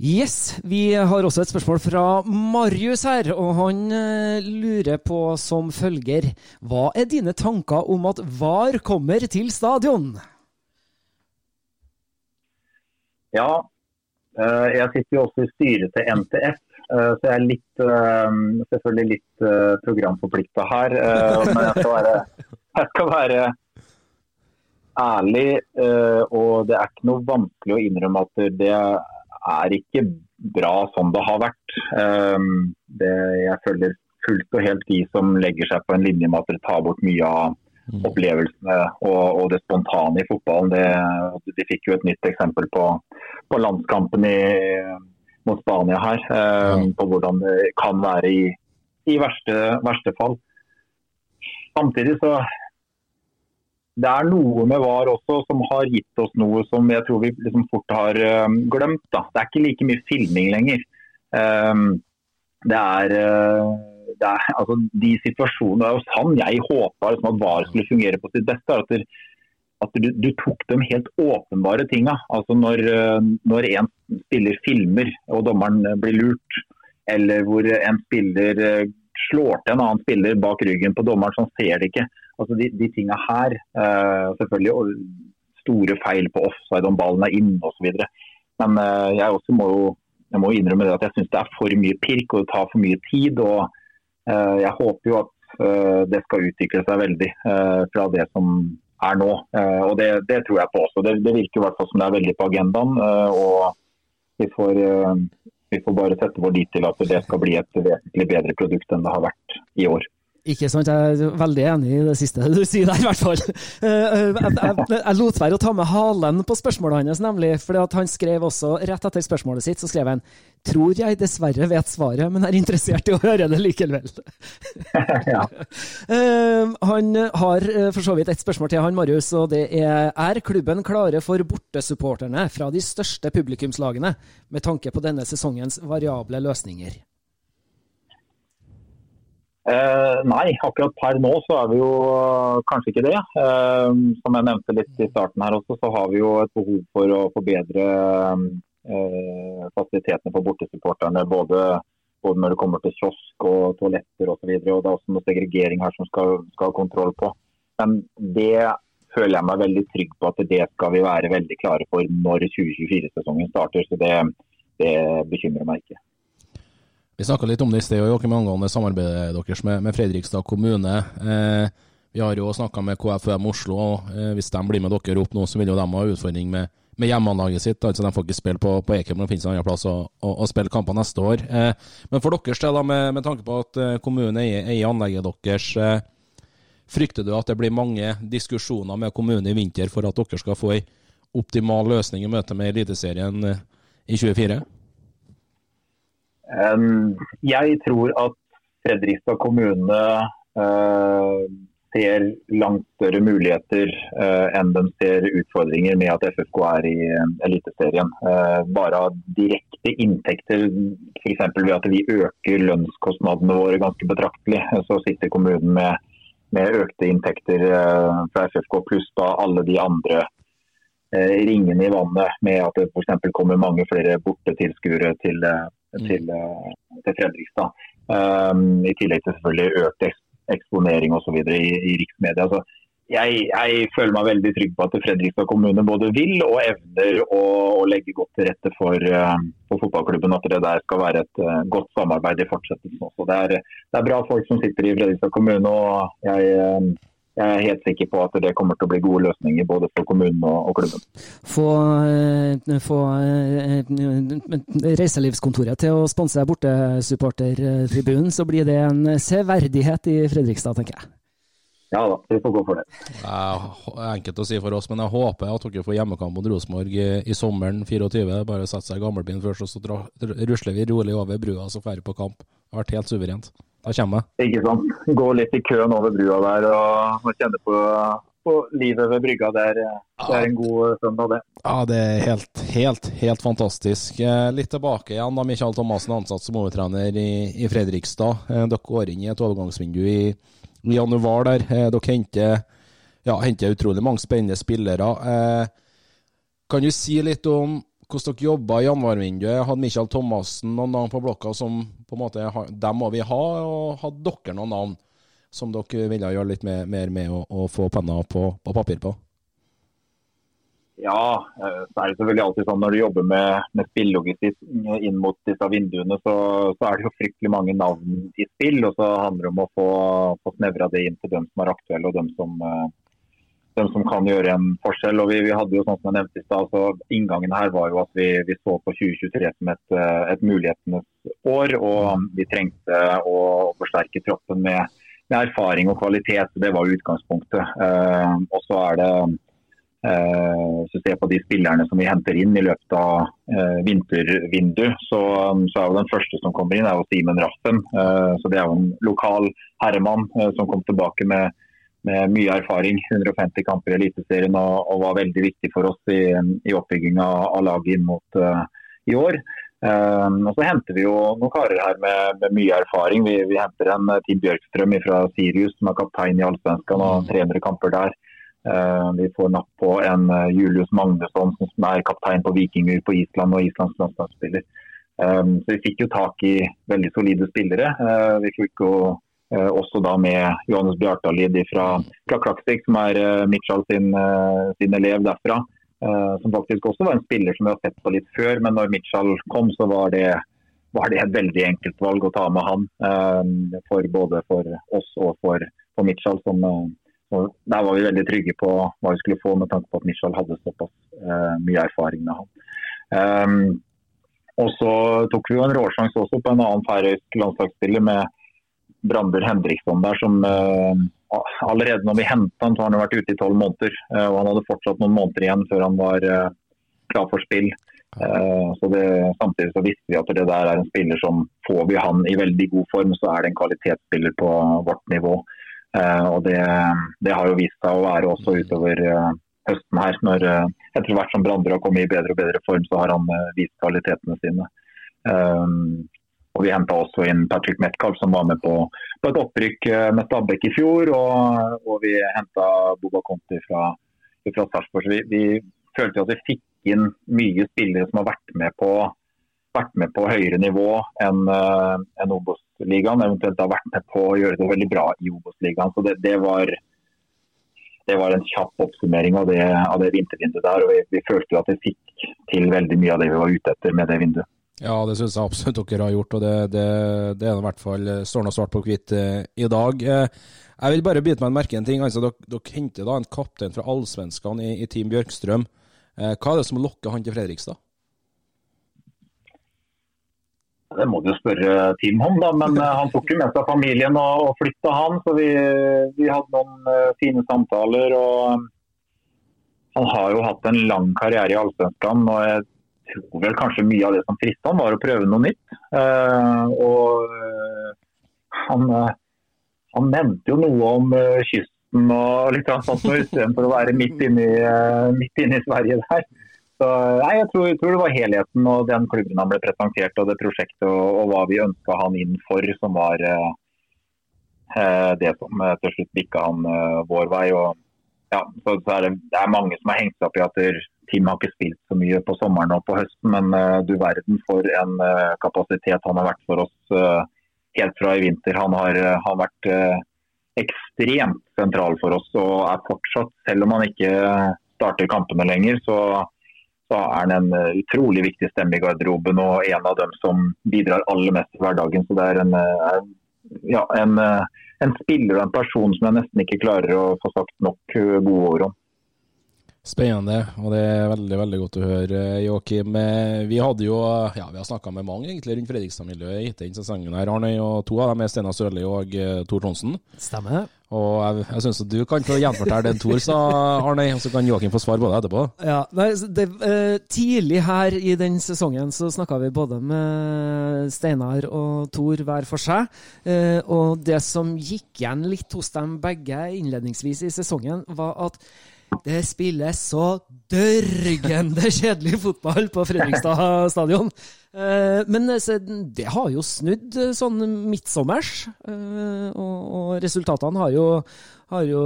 Yes, vi har også et spørsmål fra Marius her, og han eh, lurer på som følger Hva er dine tanker om at VAR kommer til stadion? Ja, eh, jeg sitter jo også i styret til NTF, eh, så jeg er litt, selvfølgelig litt programforplikta her. Men jeg skal være, jeg skal være ærlig, og det er ikke noe vanskelig å innrømme at det er ikke bra som det har vært. Eh, Det, jeg følger fullt og helt de som legger seg på en linje med at dere tar bort mye av opplevelsene og, og det spontane i fotballen. Det, de fikk jo et nytt eksempel på, på landskampen i, mot Spania her. Eh, på hvordan det kan være i, i verste, verste fall. Samtidig så det er noe med VAR også som har gitt oss noe som jeg tror vi liksom fort har eh, glemt. Da. Det er ikke like mye filming lenger. Um, det er, eh, det er altså, de situasjonene, det er jo sann jeg håpa liksom, at VAR skulle fungere på sitt beste. At, det, at du, du, tok de helt åpenbare tinga. Altså når, eh, når en spiller filmer og dommeren blir lurt, eller hvor en spiller eh, slår til en annen spiller bak ryggen på dommeren som ser det ikke. Altså de, de tinga her, eh, selvfølgelig og store feil på offside om ballen er inne osv. Men eh, jeg også må jo jeg må innrømme det at jeg syns det er for mye pirk og det tar for mye tid. og eh, Jeg håper jo at det skal utvikle seg veldig fra det som er nå. Og det, det tror jeg på også. Det, det virker i hvert fall som det er veldig på agendaen. og vi får, vi får bare sette vår lit til at det skal bli et vesentlig bedre produkt enn det har vært i år. Ikke sant, jeg er veldig enig i det siste du sier der, i hvert fall. Eh, Jeg, jeg, jeg lot være å ta med halen på spørsmålet hans, nemlig. For han skrev også, rett etter spørsmålet sitt, så skrev han Tror jeg dessverre vet svaret, men er interessert i å høre det likevel. ja. Eh, Han har eh, for så vidt et spørsmål til han, Marius, og det er Er klubben klare for bortesupporterne fra de største publikumslagene, med tanke på denne sesongens variable løsninger? Eh, nei, akkurat per nå så er vi jo eh, kanskje ikke det. Eh, som jeg nevnte litt i starten her også, så har vi jo et behov for å forbedre eh, fasilitetene for bortesupporterne. Både, både når det kommer til kiosk og toaletter osv. Det er også noe segregering her som skal, skal ha kontroll på. Men det føler jeg meg veldig trygg på at det skal vi være veldig klare for når 2024-sesongen starter. Så det, det bekymrer meg ikke. Vi snakka litt om det i sted, Joakim, angående samarbeidet deres med, med Fredrikstad kommune. Eh, vi har jo snakka med KFUM Oslo. og eh, Hvis de blir med dere opp nå, så vil jo de ha utfordring med, med hjemmeanlaget sitt. altså De får ikke spille på, på Ekeberg, det finnes en annen plass å, å, å spille kamper neste år. Eh, men for deres del, med, med tanke på at eh, kommunen eier, eier anlegget deres, eh, frykter du at det blir mange diskusjoner med kommunen i vinter for at dere skal få ei optimal løsning i møte med Eliteserien eh, i 2024? Jeg tror at Fredrikstad kommune uh, ser langt større muligheter uh, enn de ser utfordringer med at FFK er i uh, Eliteserien. bare av direkte inntekter, f.eks. ved at vi øker lønnskostnadene våre ganske betraktelig, så sitter kommunen med, med økte inntekter fra FFK, pluss da alle de andre ringene i vannet med at det f.eks. kommer mange flere bortetilskuere til til, til Fredrikstad. Um, I tillegg til selvfølgelig økt eksponering osv. I, i riksmedia. Så jeg, jeg, føler meg veldig trygg på at Fredrikstad kommune både vil og evner å, å legge godt til rette for, uh, for, fotballklubben. At det der skal være et uh, godt samarbeid i fortsettelsen også. Det er, det er, bra folk som sitter i Fredrikstad kommune. og jeg, jeg er helt sikker på at det kommer til å bli gode løsninger både for kommunen og, klubben. Få, få reiselivskontoret til å sponse bortesupportertribunen, så blir det en severdighet i Fredrikstad, tenker jeg. Ja da, vi får gå for det. Det er enkelt å si for oss, men jeg håper at dere får hjemmekamp mot Rosenborg i, i sommeren 24. Bare sette seg i gamlebilen først, og så dra, rusler vi rolig over brua og så drar vi på kamp. Det har vært helt suverent. Da kommer jeg. Ikke sant. Gå litt i køen over brua der og, og kjenne på, på, livet ved brygga. Det er, det er en god søndag, det. Ja, det er helt, helt, helt fantastisk. Eh, litt tilbake igjen da Michael Thomassen ansatt som overtrener i, i Fredrikstad. Eh, dere går inn i et overgangsvindu i i januar der. Eh, dere henter, ja, henter utrolig mange spennende spillere. Eh, kan du si litt om hvordan dere jobba i januarvinduet? Hadde Michael Thomassen noen navn på blokka som på en måte, dem må vi ha, og hadde dere noen navn som dere ville gjøre litt mer, mer med å, å få penna på, på papir på? Ja, eh, så er det selvfølgelig alltid sånn når du jobber med, med spillelogistikk inn mot disse vinduene, så, så, er det jo fryktelig mange navn i spill. Og så handler det om å få, få snevra det inn til dem som er aktuelle og dem som, dem som kan gjøre en forskjell. Og vi, vi, hadde jo sånn som jeg nevnte i sted, så Inngangen her var jo at vi, vi så på 2023 som et, eh, et, mulighetenes år. Og vi trengte å forsterke troppen med, med erfaring og kvalitet. Det var utgangspunktet. Eh, og så er det Eh, så ser på de spillerne som vi henter inn i løpet av eh, vintervindu, så, så, er jo den første som kommer inn er jo Simen Raffen. Eh, så Det er jo en lokal herremann som kom tilbake med, med mye erfaring. 150 kamper i Eliteserien og, og, var veldig viktig for oss i, i oppbygginga av laget inn mot uh, i år. Um, og Så henter vi jo noen karer her med, med mye erfaring. Vi, vi, henter en Tim Bjørkstrøm fra Sirius, som er kaptein i Allsvenskan og 300 kamper der. Uh, vi får napp på en eh, Julius Magnusson som er kaptein på Vikinger på Island og Islands landslagsspiller. Eh, så vi fikk jo tak i veldig solide spillere. Vi fikk jo også da med Johannes Bjartalid fra, fra Klaksvik, som er Mitchell sin, sin, elev derfra. Som faktisk også var en spiller som vi har sett på litt før, men når Mitchell kom, så var det, var det et veldig enkelt valg å ta med han. For både for oss og for, for Mitchell, som, der var vi veldig trygge på hva vi skulle få, med tanke på at Mitchell hadde såpass mye erfaring med han. Og så tok vi jo en råsjanse også på en annen færøysk landslagsspiller med Brandur Hendriksson der, som uh, allerede når vi hentet han, så har han vært ute i tolv måneder. Uh, og han hadde fortsatt noen måneder igjen før han var klar for spill. så det, Samtidig så visste vi at det der er en spiller som får vi han i veldig god form, så er det en kvalitetsspiller på vårt nivå. Eh, og det, det, har jo vist seg å være også utover eh, høsten her. når eh, Etter hvert som Brander har kommet i bedre og bedre form, så har han vist kvalitetene sine. Og Vi henta også inn Patrick Metcalf, som var med på, på et opprykk med Stabæk i fjor. Og, og vi henta Boba Conti fra, fra Sarpsborg. Så vi, vi følte at vi fikk inn mye spillere som har vært med på vært med på høyere nivå enn uh, en Obos-ligaen. Eventuelt har vært med på å gjøre det veldig bra i Obos-ligaen. Så det, det, var, det, var, en kjapp oppsummering av det, av det vintervinduet der. og vi, vi følte at vi fikk til veldig mye av det vi var ute etter med det vinduet. Ja, det syns jeg absolutt dere har gjort, og det, det, det er i hvert fall står nå svart på hvitt eh, i dag. Eh, jeg vil bare bite meg merke en ting. altså Dere, dere henter da en kaptein fra allsvenskene i, i Team Bjørkstrøm. Eh, hva er det som lokker han til Fredrikstad? Det må du spørre Team om, da. Men eh, han tok jo med seg familien og, og flytta han. Så vi, vi hadde noen fine samtaler. og Han har jo hatt en lang karriere i Allsvenskan. Og jeg tror vel kanskje mye av det som fristet han var å prøve noe nytt. Uh, og uh, han, han, nevnte jo noe om kysten og litt sånn istedenfor å være midt inne i, Sverige der. Så, nei, jeg tror, jeg tror, det var helheten og den klubben han ble presentert og det prosjektet og, og hva vi ønska han inn for, som var eh, eh det som eh, til slutt bikka han eh, vår vei. Og, ja, så, så er det, det, er mange som har hengt seg opp i at Tim har ikke spilt så mye på sommeren og på høsten, men uh, du verden for en uh, kapasitet han har vært for oss uh, helt fra i vinter. Han har, har vært ekstremt sentral for oss og er fortsatt, selv om han ikke starter kampene lenger, så så er han en utrolig viktig stemme i garderoben og en av dem som bidrar aller mest i hverdagen. Så det er en, ja, en, en spiller og en person som jeg nesten ikke klarer å få sagt nok gode ord om. Spennende, og det er veldig veldig godt å høre, Joakim. Eh, vi hadde jo, ja, vi har snakka med mange egentlig rundt Fredrikstad-miljøet etter denne sesongen. her, Arne, og To av dem er Steinar Sørli og uh, Tor Tronsen. Stemmer. Og jeg, jeg syns du kan få gjenfortelle det Tor sa, Arne, og så kan Joakim få svar på det etterpå. Ja, nei, det, uh, Tidlig her i den sesongen så snakka vi både med Steinar og Tor hver for seg. Og det som gikk igjen litt hos dem begge innledningsvis i sesongen, var at det spilles så dørgende kjedelig fotball på Fredrikstad stadion. Eh, men det har jo snudd eh, sånn midtsommers, eh, og resultatene har jo, har jo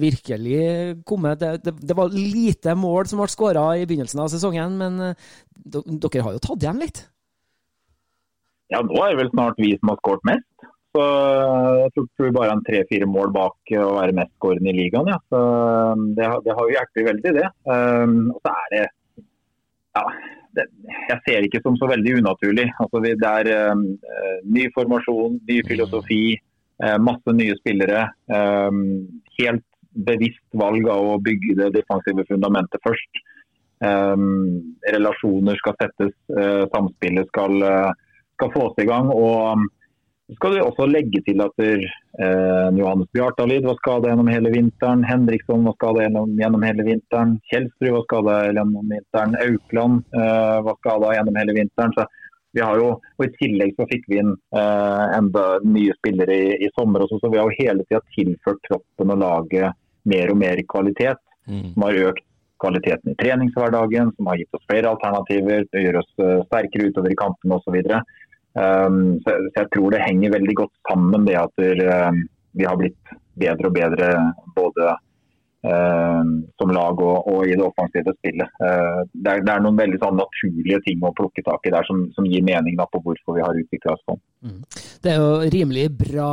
virkelig kommet det, det, det, var lite mål som ble skåra i begynnelsen av sesongen, men dere har jo tatt igjen litt? Ja, nå er det vel snart vi som har skåret mest. Så eh, jeg tror vi bare er tre-fire mål bak å være mestskårende i ligaen. Ja. Så eh, det, det, har jo hjulpet veldig, det. Um, og så er det ja, det, jeg ser det ikke som så veldig unaturlig. Altså, det er um, ny formasjon, ny filosofi, uh, masse nye spillere. Um, helt bevisst valg av å bygge det defensive fundamentet først. Relasjoner skal settes, uh, samspillet skal, uh, skal fås i gang. og så skal du også legge til at eh, Johannes Bjartalid var skada gjennom hele vinteren. Henriksson var skada gjennom, gjennom, hele vinteren. Kjelsrud var skada gjennom vinteren. Aukland eh, var skada gjennom hele vinteren. Så vi har jo, og I tillegg så fikk vi inn eh, enda nye spillere i, i sommer. Også, så vi har jo hele tida tilført troppen og laget mer og mer kvalitet. Mm. Som har økt kvaliteten i treningshverdagen, som har gitt oss flere alternativer, det gjør oss uh, sterkere utover i kampene osv. Så, så, så, jeg tror det henger veldig godt sammen det at uh, vi har blitt bedre og bedre både uh, som lag og, i det offensive spillet. Uh, det, er, noen veldig sånn naturlige ting å plukke tak i der som, som gir mening på hvorfor vi har utvikla oss sånn. Mm. Det er jo rimelig bra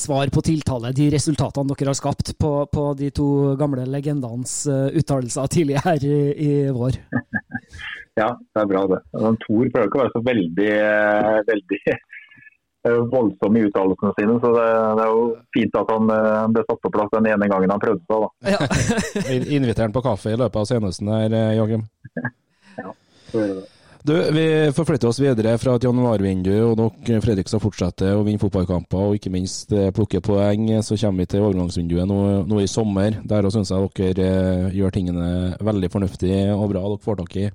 svar på tiltale, de resultatene dere har skapt på, på de to gamle legendenes uh, uttalelser tidlig her i, i vår. Ja, det er bra det. Men Tor prøver ikke å være så veldig, eh, veldig eh, voldsom i uttalelsene sine, så det, det, er jo fint at han eh, ble satt på plass den ene gangen han prøvde seg. da. Ja. Inviter han på kaffe i løpet av senesten her, Joakim? ja, så gjør det. Du, Vi forflytter oss videre fra et januarvindu, og dere Fredrikstad fortsetter å vinne fotballkamper og ikke minst plukke poeng. Så kommer vi til overgangsvinduet nå, nå i sommer. Der syns jeg dere gjør tingene veldig fornuftig og bra. Dere får tak i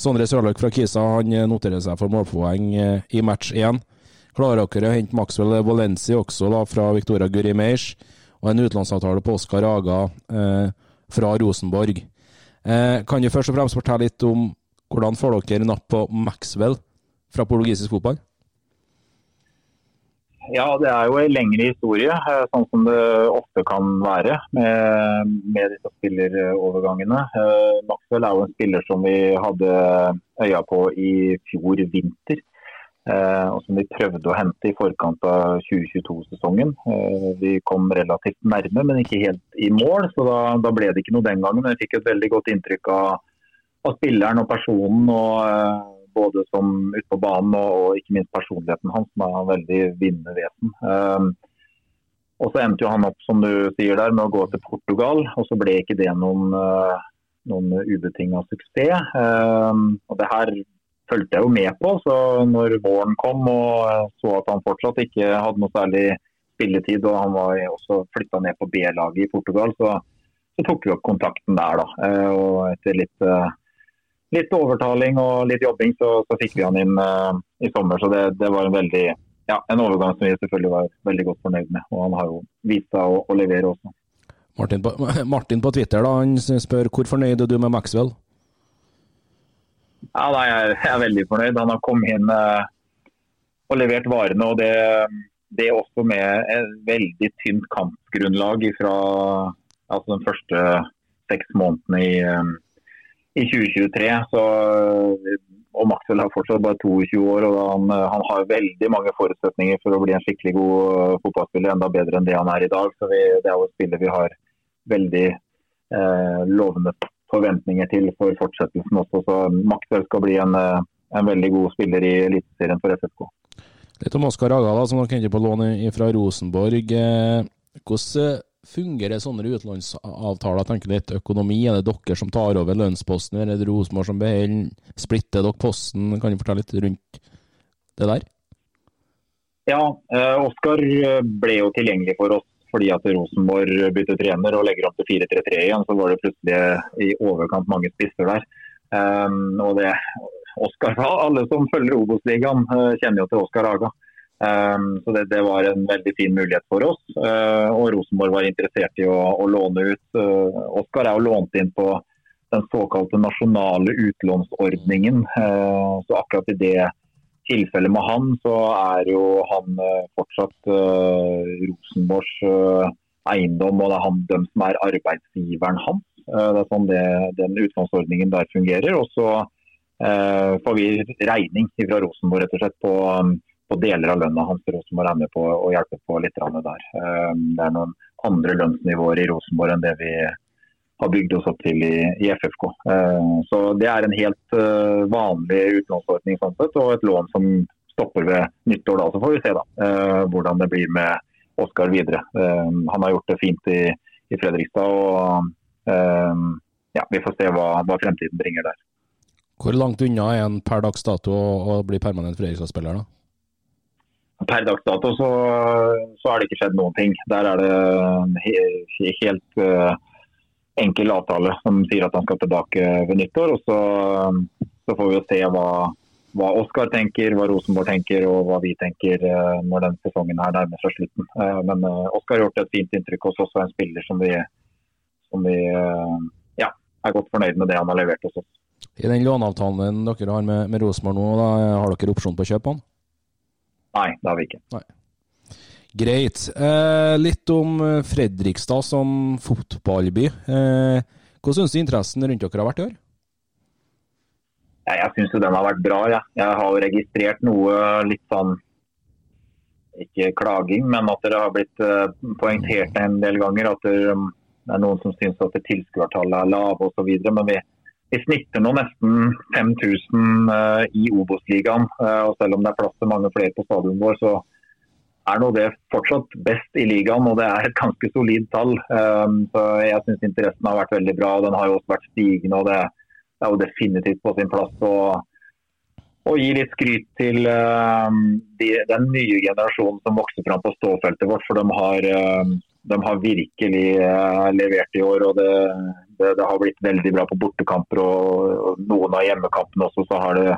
Sondre Sørløk fra Kisa han eh, noterer seg for målpoeng eh, i match én. Klarer dere å hente Maxwell Valenci også da, fra Victoria Gurimeirs, og en utenlandsavtale på Oskar Aga eh, fra Rosenborg. Eh, kan du først og fremst fortelle litt om hvordan får dere napp på Maxwell fra portugisisk fotball? Ja, det er jo en lengre historie, eh, sånn som det ofte kan være med, med disse spillerovergangene. Eh, Maxwell er jo en spiller som vi hadde øya på i fjor vinter. Eh, og som vi prøvde å hente i forkant av 2022-sesongen. Vi kom relativt nærme, men ikke helt i mål, så da, da ble det ikke noe den gangen. Jeg fikk et veldig godt inntrykk av, av spilleren og personen. og både som ute på banen og, og, ikke minst personligheten hans, som er en veldig vinnende vesen. Um, og så endte jo han opp som du sier der, med å gå til Portugal, og så ble ikke det noen, uh, noen ubetinga suksess. Um, og det her fulgte jeg jo med på, så når våren kom og så at han fortsatt ikke hadde noe særlig spilletid, og han var også flytta ned på B-laget i Portugal, så, så, tok vi opp kontakten der. da. Uh, og etter litt uh, litt overtaling og litt jobbing, så, så fikk vi han inn uh, i sommer. Så det, det var en veldig ja, en overgang som vi selvfølgelig var veldig godt fornøyd med. Og han har jo vist seg å, å, levere også. Martin på, Martin på, Twitter da, han spør hvor fornøyd er du med Maxwell? Ja, nei, jeg, er, veldig fornøyd. Han har kommet inn uh, og levert varene. og det, det også med et veldig tynt kampgrunnlag fra altså den første seks månedene i, um, i 2023. Så, og Maxwell har fortsatt bare 22 år og han, han, har veldig mange forutsetninger for å bli en skikkelig god uh, fotballspiller. Enda bedre enn det han er i dag. Så vi, Det er jo et spiller vi har veldig eh, lovende forventninger til for fortsettelsen også. Så Maxwell skal bli en, uh, en veldig god spiller i Eliteserien for FFK. Litt om Oskar Aga, da, som dere henter på lån fra Rosenborg. Eh, hvordan fungerer sånne utenlandsavtaler? tenker litt Økonomi, er det dere som tar over lønnsposten, eller er det Rosenborg som beholder? Splitter dere posten? Kan du fortelle litt rundt det der? Ja, eh, Oskar ble jo tilgjengelig for oss fordi at Rosenborg bytter trener og legger opp til 4-3-3 igjen. Så var det plutselig i overkant mange spisser der. Um, og det, Oskar, Alle som følger Obos-ligaen kjenner jo til Oskar Haga. Um, så det, det, var en veldig fin mulighet for oss. Uh, og Rosenborg var interessert i å, å låne ut. Uh, Oskar er jo lånt inn på den såkalte nasjonale utlånsordningen. så akkurat i det tilfellet med han, så er jo han fortsatt Rosenborgs eiendom, og det er han dem som er arbeidsgiveren hans. det er sånn det, den utlånsordningen der fungerer. Og så får vi regning fra Rosenborg rett og slett på på deler av lønna hans for Rosenborg er med på å hjelpe på litt der. Eh, det er noen andre lønnsnivåer i Rosenborg enn det vi har bygd oss opp til i, i FFK. Eh, så Det er en helt eh, vanlig utlånsordning sånn sett, og et lån som stopper ved nyttår. da, Så får vi se da, hvordan det blir med Oskar videre. Han har gjort det fint i, i Fredrikstad. og ja, Vi får se hva, hva fremtiden bringer der. Hvor langt unna er en per dags dato å bli permanent Fredrikstad-spiller? da? Per dags dato så, så er det ikke skjedd noen ting. Der er det he, helt uh, enkel avtale som sier at han skal tilbake ved nyttår. og Så, så får vi jo se hva, hva Oskar tenker, hva Rosenborg tenker og hva vi tenker uh, når den sesongen her nærmer seg slutten. Uh, men Oskar har gjort et fint inntrykk hos oss og en spiller som vi, som vi ja, er godt fornøyd med det han har levert hos oss. I den låneavtalen dere har med, med Rosenborg nå, da, har dere opsjon på å kjøpe han? Nei, det har vi ikke. Nei. Greit. Eh, litt om eh, Fredrikstad som fotballby. Eh, hva syns du interessen rundt dere har vært i år? Ja, jeg syns den har vært bra. Ja. Jeg har registrert noe litt sånn Ikke klaging, men at det har blitt uh, poengtert en del ganger at det, det er noen som syns at tilskuertallet er lave osv. Men vi, vi snitter nå nesten 5000 uh, i Obos-ligaen. Uh, og Selv om det er plass til mange flere på stadionet vår, så er nå det fortsatt best i ligaen. Og det er et ganske solid tall. Um, så Jeg syns interessen har vært veldig bra. og Den har jo også vært stigende. og det, er jo definitivt på sin plass å, å gi litt skryt til uh, de, den nye generasjonen som vokser fram på ståfeltet vårt. For de har, de har virkelig levert i år. og det det, det, har blitt veldig bra på bortekamper og, noen av hjemmekampene også. så har det,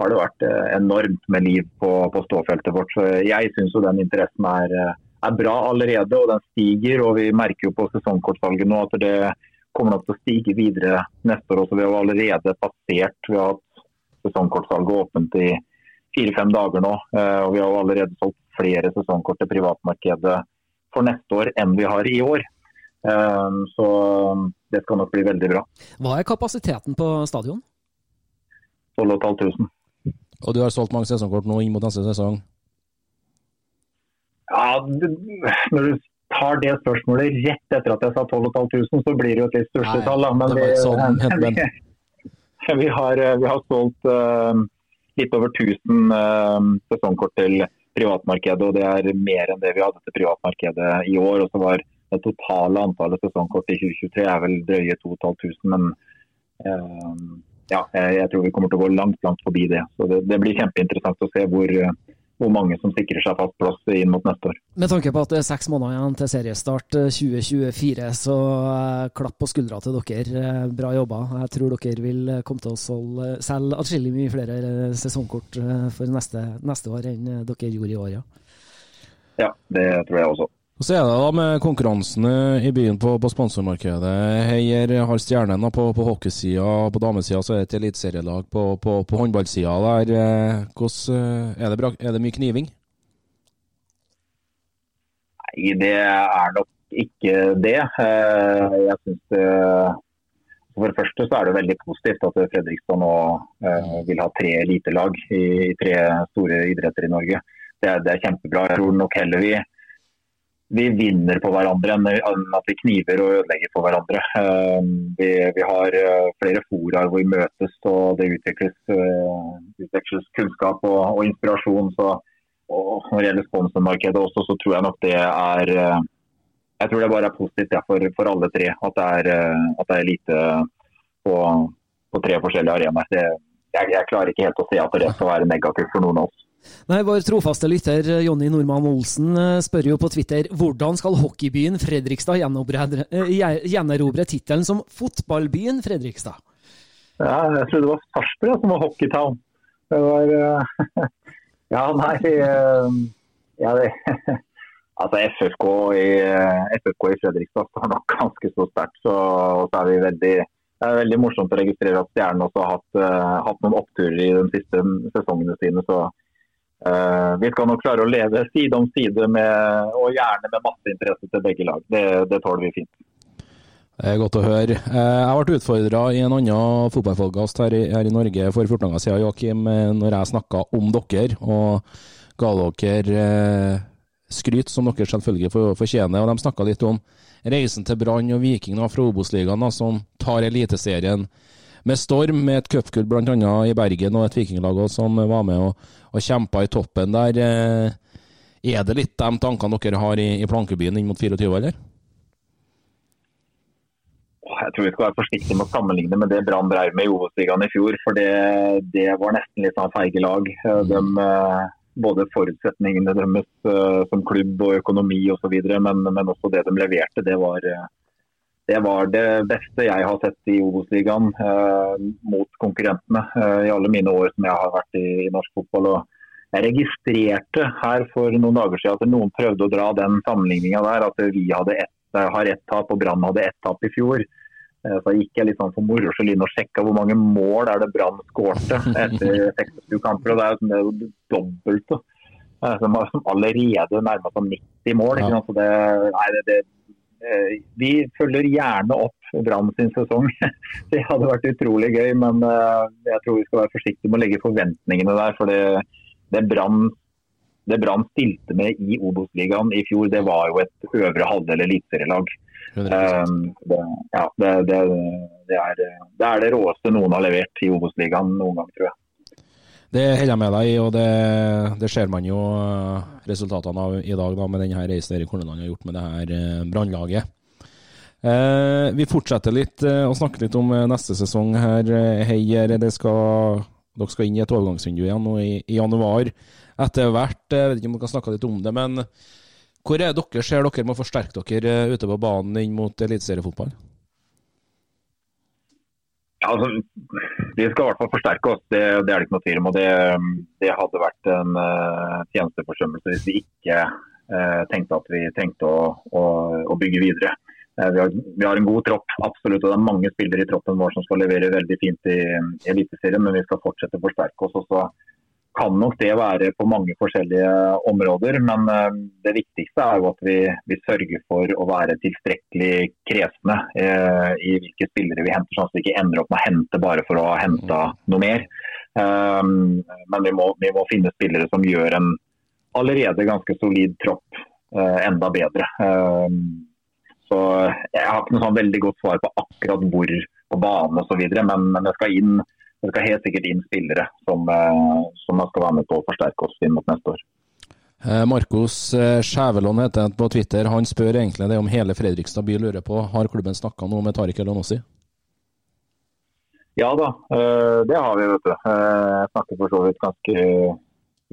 har det vært eh, enormt med liv på, på ståfeltet vårt. Så Jeg syns den interessen er, eh, er, bra allerede, og den stiger. og Vi merker jo på sesongkortsalget nå at det kommer nok til å stige videre neste år også. Vi har allerede passert. Vi har hatt sesongkortsalget åpent i fire-fem dager nå. Eh, og Vi har allerede solgt flere sesongkort til privatmarkedet for neste år enn vi har i år. Så det skal nok bli veldig bra. Hva er kapasiteten på stadion? 12.500. Og du har solgt mange sesongkort nå inn mot neste sesong? Ja, når du tar det spørsmålet rett etter at jeg sa 12.500, så blir det jo et litt største tall. Men vi, sånn, vi, har, vi, har, solgt uh, litt over 1000 uh, eh, sesongkort til privatmarkedet, og det er mer enn det vi hadde til privatmarkedet i år. og så var det totale antallet sesongkort i 2023 er vel drøye 2500, men eh, ja, jeg, tror vi kommer til å gå langt langt forbi det. Så Det, det blir kjempeinteressant å se hvor, hvor, mange som sikrer seg fast plass inn mot neste år. Med tanke på at det er seks måneder igjen til seriestart 2024, eh, så eh, klapp på skuldra til dere. Eh, bra jobba. Jeg tror dere vil komme til å selge atskillig mye flere sesongkort for neste, neste år enn dere gjorde i år. Ja. ja, det tror jeg også. Og Så er det da med konkurransene i byen på, på sponsormarkedet. Heier har stjernene på, på hockeysida, på damesida så er det et eliteserielag. På, på, på håndballsida der, eh, hvordan, eh, er, det er det mye kniving? Nei, det er nok ikke det. Eh, jeg synes For det første så er det veldig positivt at Fredrikstad nå vil ha tre elitelag i tre store idretter i Norge. Det er, det er kjempebra. Jeg tror nok heller vi vi vinner på hverandre enn at vi kniver og ødelegger for hverandre. Eh, vi, vi har eh, flere fora hvor vi møtes og det utvikles, utvikles kunnskap og, og inspirasjon. Så, og når det gjelder sponsormarkedet også, så tror jeg nok det er jeg tror det bare er positivt ja, for, for, alle tre at det er, at det er lite på, på, tre forskjellige arenaer. Jeg, jeg, klarer ikke helt å se at det skal være negativt for noen av oss. Nei, Vår trofaste lytter Jonny Normann Olsen spør jo på Twitter hvordan skal hockeybyen Fredrikstad gjenerobre tittelen som fotballbyen Fredrikstad? Ja, jeg trodde det var Sarpsborg som var hockeytown. Det var Ja, nei ja, det, altså FFK i, FFK i Fredrikstad står nok ganske så sterkt. Så, så er vi veldig det er veldig morsomt å registrere at Stjernen også har hatt, hatt, noen oppturer i de siste sesongene sine. Så vi skal nok klare å leve side om side med, og gjerne med masse interesse til begge lag. Det, det tåler vi fint. Det er godt å høre. Eh, jeg ble utfordra i en annen fotballfolkast her, her, i Norge for 14 dager siden, Joakim, når jeg snakka om dere. og ga dere eh, skryt, som dere selvfølgelig fortjener. og De snakka litt om reisen til Brann og Viking fra Obos-ligaen, som tar Eliteserien med storm, med et cupgull bl.a. i Bergen og et vikinglag som var med og, og kjempa i toppen der. Eh, er det litt de tankene dere har i, i plankebyen inn mot 24, eller? Jeg tror vi skal være forsiktige med å sammenligne med det Brann drev med i Obos-ligaen i fjor. For det, det, var nesten litt av feige lag. De, både forutsetningene deres som klubb og økonomi osv., men, men også det de leverte. Det var, det var, det beste jeg har sett i Obos-ligaen eh, mot konkurrentene i alle mine år som jeg har vært i, i norsk fotball. Og jeg registrerte her for noen dager siden at noen prøvde å dra den sammenligninga der. At vi hadde ett, har ett tap og Brann hadde ett tap i fjor. Eh, så gikk jeg litt sånn for moro skyld inn og sjekka hvor mange mål er det Brann skårte etter 26 kamper. og Det er jo, det er jo dobbelt. Eh, som, som allerede nærma seg 90 mål. Ja. Så det, nei, det, det, eh, vi følger gjerne opp Brann sin sesong. Det hadde vært utrolig gøy, men jeg tror vi skal være forsiktige med å legge forventningene der. For det, det Brann stilte med i Obos-ligaen i fjor, det var jo et øvre halvdel eliteserielag. Um, det, ja, det, det, det, er, det er det råeste noen har levert i Obos-ligaen noen gang, tror jeg. Det holder jeg med deg i, og det, det, ser man jo eh, resultatene av i dag da, med denne reisen Erik Horneland har gjort med det her eh, brannlaget. Eh, vi fortsetter litt eh, og snakker litt om neste sesong her. Heier, skal, dere skal inn i et overgangsvindu igjen nå i, i januar. Etter hvert, jeg vet ikke om dere kan snakke litt om det, men hvor er dere ser dere må forsterke dere eh, ute på banen inn mot eliteseriefotball? Ja, altså, vi skal i hvert fall forsterke oss, det, det er det ikke noe tvil om. og Det, det hadde vært en uh, tjenesteforsømmelse hvis vi ikke uh, tenkte at vi trengte å, å, å bygge videre. Uh, vi, har, vi, har, en god tropp, absolutt, og det er mange spillere i troppen vår som skal levere veldig fint i, i Eliteserien, men vi skal fortsette å forsterke oss. og så kan nok det være på mange forskjellige områder. Men eh, det viktigste er jo at vi, vi sørger for å være tilstrekkelig kresne eh, i hvilke spillere vi henter, sånn at vi ikke ender opp med å hente bare for å ha henta noe mer. Um, men vi må, vi må, finne spillere som gjør en allerede ganske solid tropp uh, enda bedre. Um, så Jeg har ikke noe sånn veldig godt svar på akkurat hvor på banen osv., men, men jeg skal inn det skal helt sikkert inn spillere som, eh, som skal være med på å forsterke oss inn mot neste år. Eh, Markus Skjævelån Skjæveland heter han på Twitter. Han spør egentlig det om hele Fredrikstad by lurer på. Har klubben snakka noe med Tariq Elanossi? Ja da, det har vi. vet du. Jeg snakker for så vidt ganske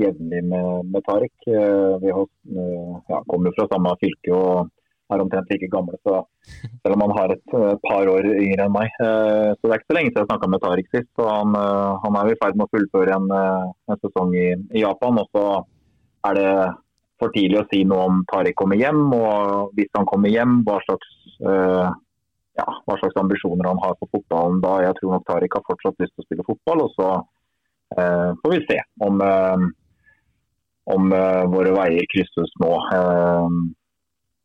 jevnlig med, med Tariq. Vi har, ja, kommer fra samme fylke og er omtrent like gamle, så selv om han har et uh, par år yngre enn meg. Uh, så Det er ikke så lenge siden jeg snakka med Tariq sist. så Han, uh, han er i ferd med å fullføre en, en sesong i, i, Japan. og Så er det for tidlig å si noe om Tariq kommer hjem. og Hvis han kommer hjem, hva slags, ja, hva slags ambisjoner han har for fotballen da. Jeg tror nok Tariq har fortsatt lyst til å spille fotball. og Så får vi se om, om våre veier krysses nå. Uh,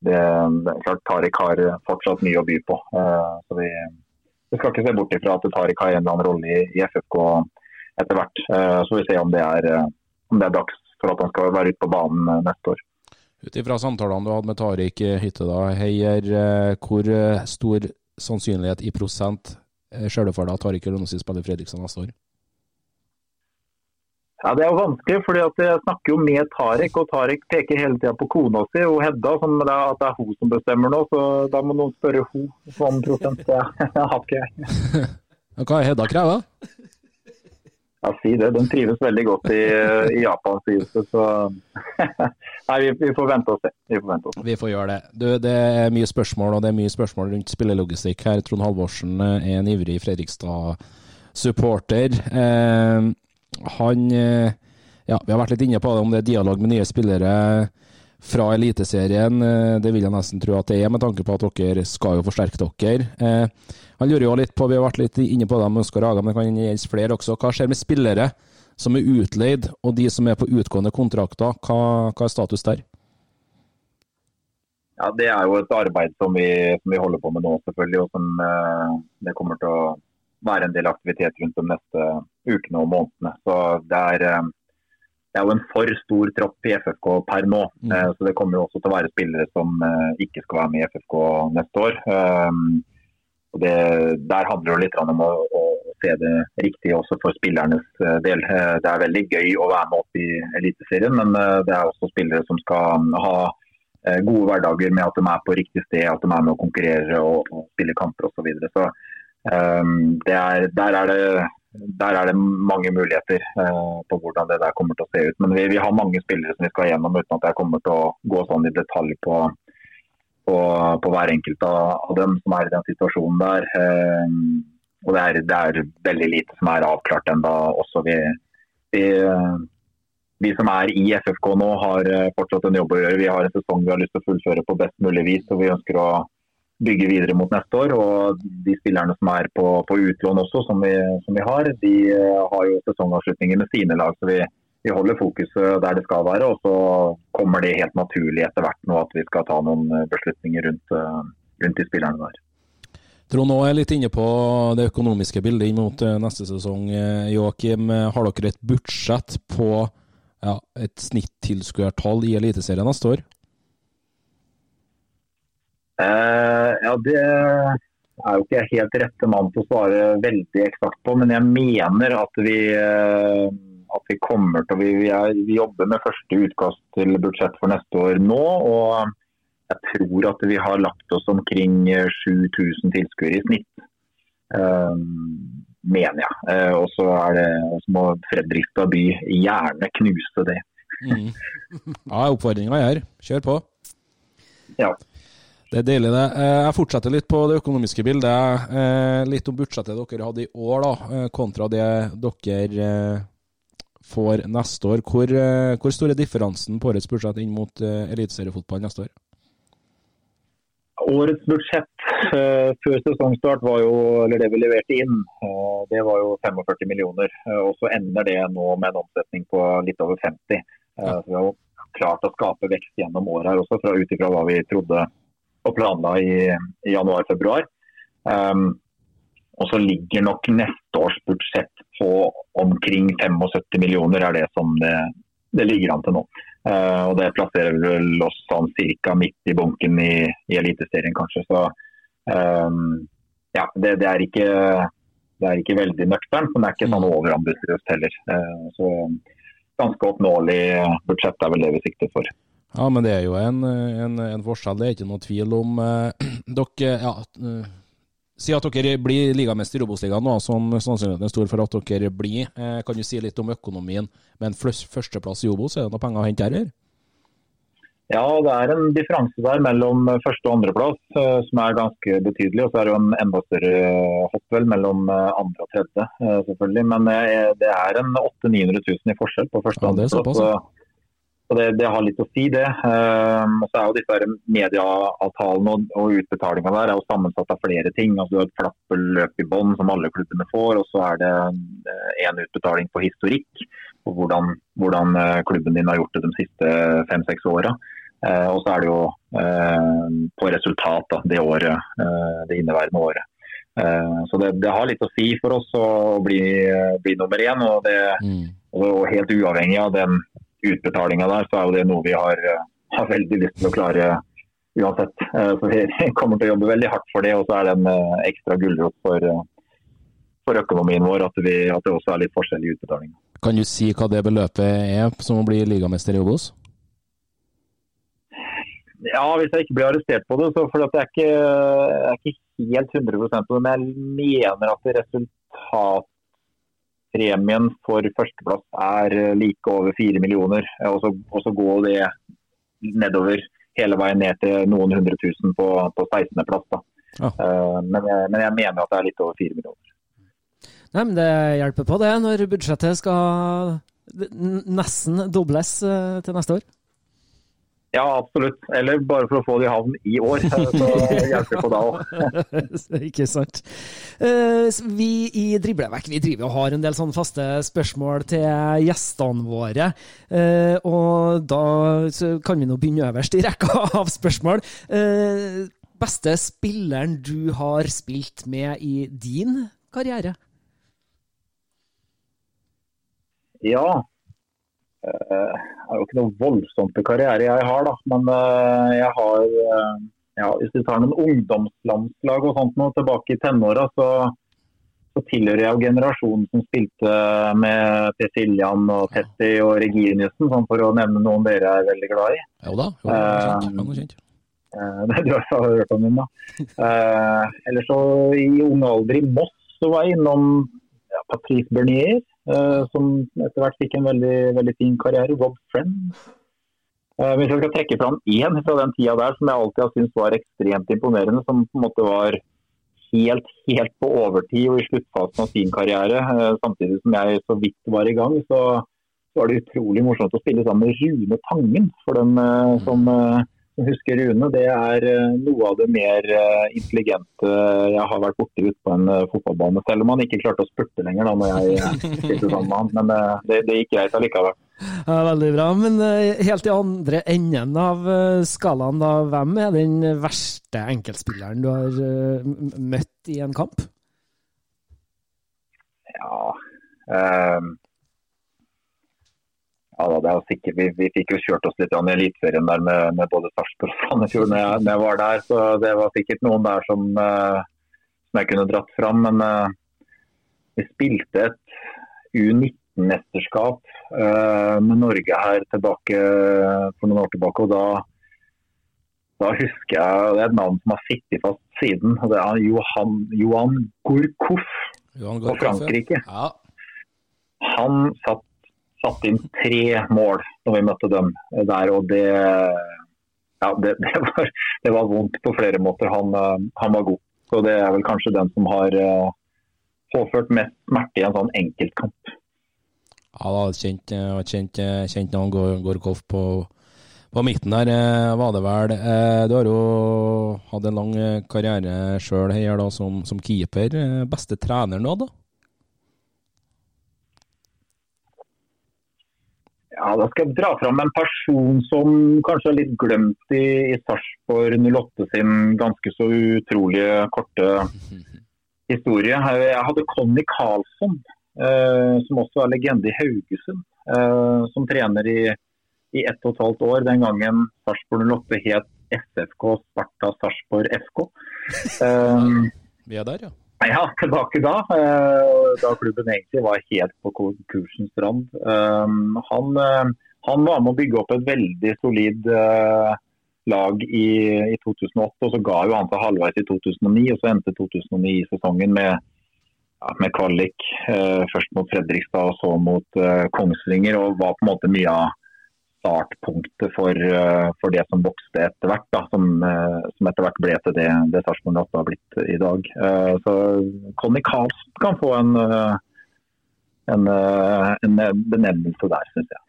det, det er klart Tariq har fortsatt mye å by på. Uh, så vi, vi, skal ikke se bort ifra at Tariq har en eller annen rolle i, i FFK etter hvert. Uh, så vi ser om det, er, om det er dags for at han skal være ute på banen neste år. Ut ifra samtalene du hadde med Tariq Hytte, da, Heier, hvor stor sannsynlighet i prosent ser du for deg at Tariq Ronesi spiller Fredrikstad neste år? Ja, Det er jo vanskelig, fordi jeg snakker jo med Tarek, og Tarek peker hele tida på kona si og Hedda, som det er, at det er hun som bestemmer nå. Så da må noen spørre hun om prosent. Det har ikke jeg. Hva er Hedda krever? Ja, si det. Den trives veldig godt i, i Japan, sies det. Så nei, vi, vi, får vente og se. Vi får vente og se. Vi får gjøre det. Du, det er mye spørsmål, og det er mye spørsmål rundt spillelogistikk her. Trond Halvorsen er en ivrig Fredrikstad-supporter. Eh, han eh, Ja, vi har vært litt inne på det, om det er dialog med nye spillere fra Eliteserien. Eh, det vil jeg nesten tro at det er, med tanke på at dere skal jo forsterke dere. Eh, han lurer jo litt på, Vi har vært litt inne på det med Oskar Haga, men det kan gjelde flere også. Hva skjer med spillere som er utleid, og de som er på utgående kontrakter? Hva, hva er status der? Ja, Det er jo et arbeid som vi, som vi holder på med nå, selvfølgelig. og som Det kommer til å være en del aktivitet rundt de neste ukene og månedene. Så det er, eh, det er jo en for stor tropp i FFK per nå. Mm. Eh, så det kommer jo også til å være spillere som eh, ikke skal være med i FFK neste år. Og det, der handler det litt om å, å, se det riktig også for spillernes del. Det er veldig gøy å være med opp i Eliteserien, men det er også spillere som skal ha gode hverdager med at de er på riktig sted, at de er med å konkurrere og, og spille kamper osv. Så, videre. så er, der, er det, der, er det, mange muligheter uh, på hvordan det der kommer til å se ut. Men vi, vi, har mange spillere som vi skal gjennom uten at jeg kommer til å gå sånn i detalj på, på, på hver enkelt av, dem som er i den situasjonen der. Uh, og det er, det er, veldig lite som er avklart ennå også. Vi, vi, vi, som er i FFK nå har eh, fortsatt en jobb å gjøre. Vi har en sesong vi har lyst til å fullføre på best mulig vis. og Vi ønsker å bygge videre mot neste år. Og de spillerne som er på, på utlån også, som vi, som vi, har, de eh, har jo sesongavslutninger med sine lag. så vi, vi holder fokuset der det skal være. Og så kommer det helt naturlig etter hvert nå at vi skal ta noen eh, beslutninger rundt, eh, rundt de spillerne der. Trond nå er litt inne på det økonomiske bildet inn mot neste sesong. Joakim, har dere et budsjett på ja, et snittilskuertall i Eliteserien neste år? Uh, ja, Det er jo ikke jeg helt rette mann til å svare veldig eksakt på, men jeg mener at vi, eh, at vi kommer til vi, vi, er, vi, jobber med første utkast til budsjett for neste år nå. og Jeg tror at vi har lagt oss omkring 7000 tilskuere i snitt. Uh, mener jeg. og så må Fredrikstad by gjerne knuse det. mm. Ja, oppfordringa er her. Kjør på. Ja. Det er deilig, det. Eh, jeg fortsetter litt på det økonomiske bildet. Eh, litt om budsjettet dere hadde i år, da, eh, kontra det dere får neste år. Hvor, hvor stor er differansen på årets budsjett inn mot eliteseriefotball neste år? Årets budsjett før sesongstart var jo, eller det vi leverte inn, det var jo 45 millioner. og Så ender det nå med en omsetning på litt over 50. Ja. Så vi har jo klart å skape vekst gjennom året her også, fra ut ifra hva vi trodde og planla i, i januar-februar. Um, og så ligger nok neste års budsjett på omkring 75 millioner, er det som det, det ligger an til nå. Uh, og Det plasserer vel oss sånn ca. midt i bunken i, i Eliteserien, kanskje. Så um, ja, det, det, er ikke, det, er ikke, veldig nøkternt, men det er ikke sånn mm. overambisiøst heller. Uh, så ganske oppnåelig budsjett er vel det vi sikter for. Ja, men det er jo en, en, en forskjell, det er ikke noe tvil om. Eh, dere ja, sier Si at dere blir ligamester i Robos-ligaen, som sannsynligheten er stor for at dere blir. Eh, kan du si litt om økonomien med en førsteplass i Obos? Er det noe penger å hente her? Ja, det er en differanse der mellom første og andreplass som er ganske betydelig. Og så er det jo en enda større hopp mellom andre og tredje, selvfølgelig. Men det er en 800 000-900 000 i forskjell på første og ja, andreplass. Så det, det, har litt å si, det. Um, og så er jo disse Medieavtalene og, og utbetalinga der er jo sammensatt av flere ting. Altså, du har et flappeløp i bånn som alle klubbene får, og så er det én uh, utbetaling på historikk. på hvordan, hvordan uh, klubben din har gjort det de siste fem-seks åra. Uh, og så er det jo uh, på resultat da, det året, uh, det inneværende året. Så det, det, har litt å si for oss å bli, bli nummer én. Og, det, mm. og helt uavhengig av den utbetalinga der, så er jo det noe vi har, eh, har, veldig lyst til å klare uansett. Eh, så vi kommer til å jobbe veldig hardt for det, og så er det en eh, ekstra gulrot for, for økonomien vår at, vi, at, det også er litt forskjell i utbetalinga. Kan du si hva det beløpet er som å bli ligamester i Obos? Ja, hvis jeg ikke blir arrestert på det. så for jeg, er ikke, jeg er ikke helt 100 på det. Men jeg mener at resultatpremien for førsteplass er like over fire millioner. Og så, og så går det nedover hele veien ned til noen hundre tusen på, på 16.-plass. Ja. Uh, men, men jeg mener at det er litt over fire millioner. Nei, men det hjelper på det, når budsjettet skal nesten dobles eh, til neste år. Ja, absolutt. Eller bare for å få det i havn i år. Så hjelper det på da òg. Ikke sant. Eh, Vi i Driblevekk vi driver og har en del sånne faste spørsmål til gjestene våre. Eh, Og da kan vi nå begynne øverst i rekka av spørsmål. Eh, Beste spilleren du har spilt med i din karriere? Ja. Eh, Det er jo ikke noe voldsomt til karriere jeg har, da. Men eh, jeg har eh, ja, Hvis du tar noen ungdomslandslag og sånt nå tilbake i tenåra, så, så tilhører jeg jo generasjonen som spilte med Per Siljan og Tetti og Reginiussen, sånn for å nevne noen dere er veldig glad i. Jo da. Jo, kjent. Kjent. Eh, Det du har hørt om den, da. Eh, Eller så i ung alder i Moss så var jeg innom ja, Patrice Bernier, eh, som etter hvert fikk en veldig, veldig fin karriere. Rob Friend. Eh, Hvis jeg skal trekke fram én fra den tida der som jeg alltid har syntes var ekstremt imponerende, som på en måte var helt, helt på overtid og i sluttfasen av sin karriere, eh, samtidig som jeg så vidt var i gang, så, var det utrolig morsomt å spille sammen med Rune Tangen. For eh, som, eh, som husker Rune, det er eh, noe av det mer eh, intelligente jeg har vært borti ute på en eh, fotballbane. Selv om han ikke klarte å spurte lenger da når jeg spilte sammen med han. Men det, det gikk greit allikevel. Ja, veldig bra. Men helt i andre enden av skalaen, da. Hvem er den verste enkeltspilleren du har møtt i en kamp? Ja, ehm, ja det er sikkert, vi, vi fikk jo kjørt oss litt i Eliteserien der med, med både Sarpsborg og Sandefjord når jeg, når jeg var der. Så det var sikkert noen der som, eh, som jeg kunne dratt fram. Men eh, vi spilte et U19-mesterskap eh, med Norge her tilbake for noen år tilbake. og da da husker jeg, Det er et navn som har sittet fast siden. og Det er Johan, Johan Gourcouf på Frankrike. Ja. Han satt, satt inn tre mål når vi møtte dem der, og det ja, det, det, var, det var vondt på flere måter. Han, eh, han var god. Så det er vel kanskje den som har eh, påført mest smerte i en sånn enkeltkamp. Ja, kjent, eh, kjent, eh, kjent navn Gor- Gorkhoff på, på midten der, eh, var det vel. Eh, Du har jo hatt en lang eh, karriere sjøl her som, som keeper. Eh, Beste treneren du hadde? Ja, Da skal jeg dra fram en person som kanskje er litt glemt i, i Sarpsborg 08 sin ganske så utrolig korte historie. Jeg hadde Conny Karlsson, eh, som også er legende i Haugesund, eh, som trener i, i ett og et halvt år. Den gangen Sarpsborg 08 het SFK Sparta Sarpsborg FK. Eh, Vi er der, ja. Ja, tilbake da. eh, Da klubben egentlig var helt på konkursens rand. Um, Han, eh, han var med å bygge opp et veldig solid eh, lag i, i 2008, og så ga jo han seg halvveis i 2009. og Så endte 2009-sesongen med, ja, med kvalik. eh, Først mot Fredrikstad og så mot eh, Kongsvinger, og var på en måte mye av startpunktet for, eh, for det som vokste etter hvert. Som, eh, som etter hvert ble til det, det Sarpsborg 8 har blitt i dag. Eh, Så Conny Karlsen kan få en, eh, en, eh, en benevnelse der, syns jeg.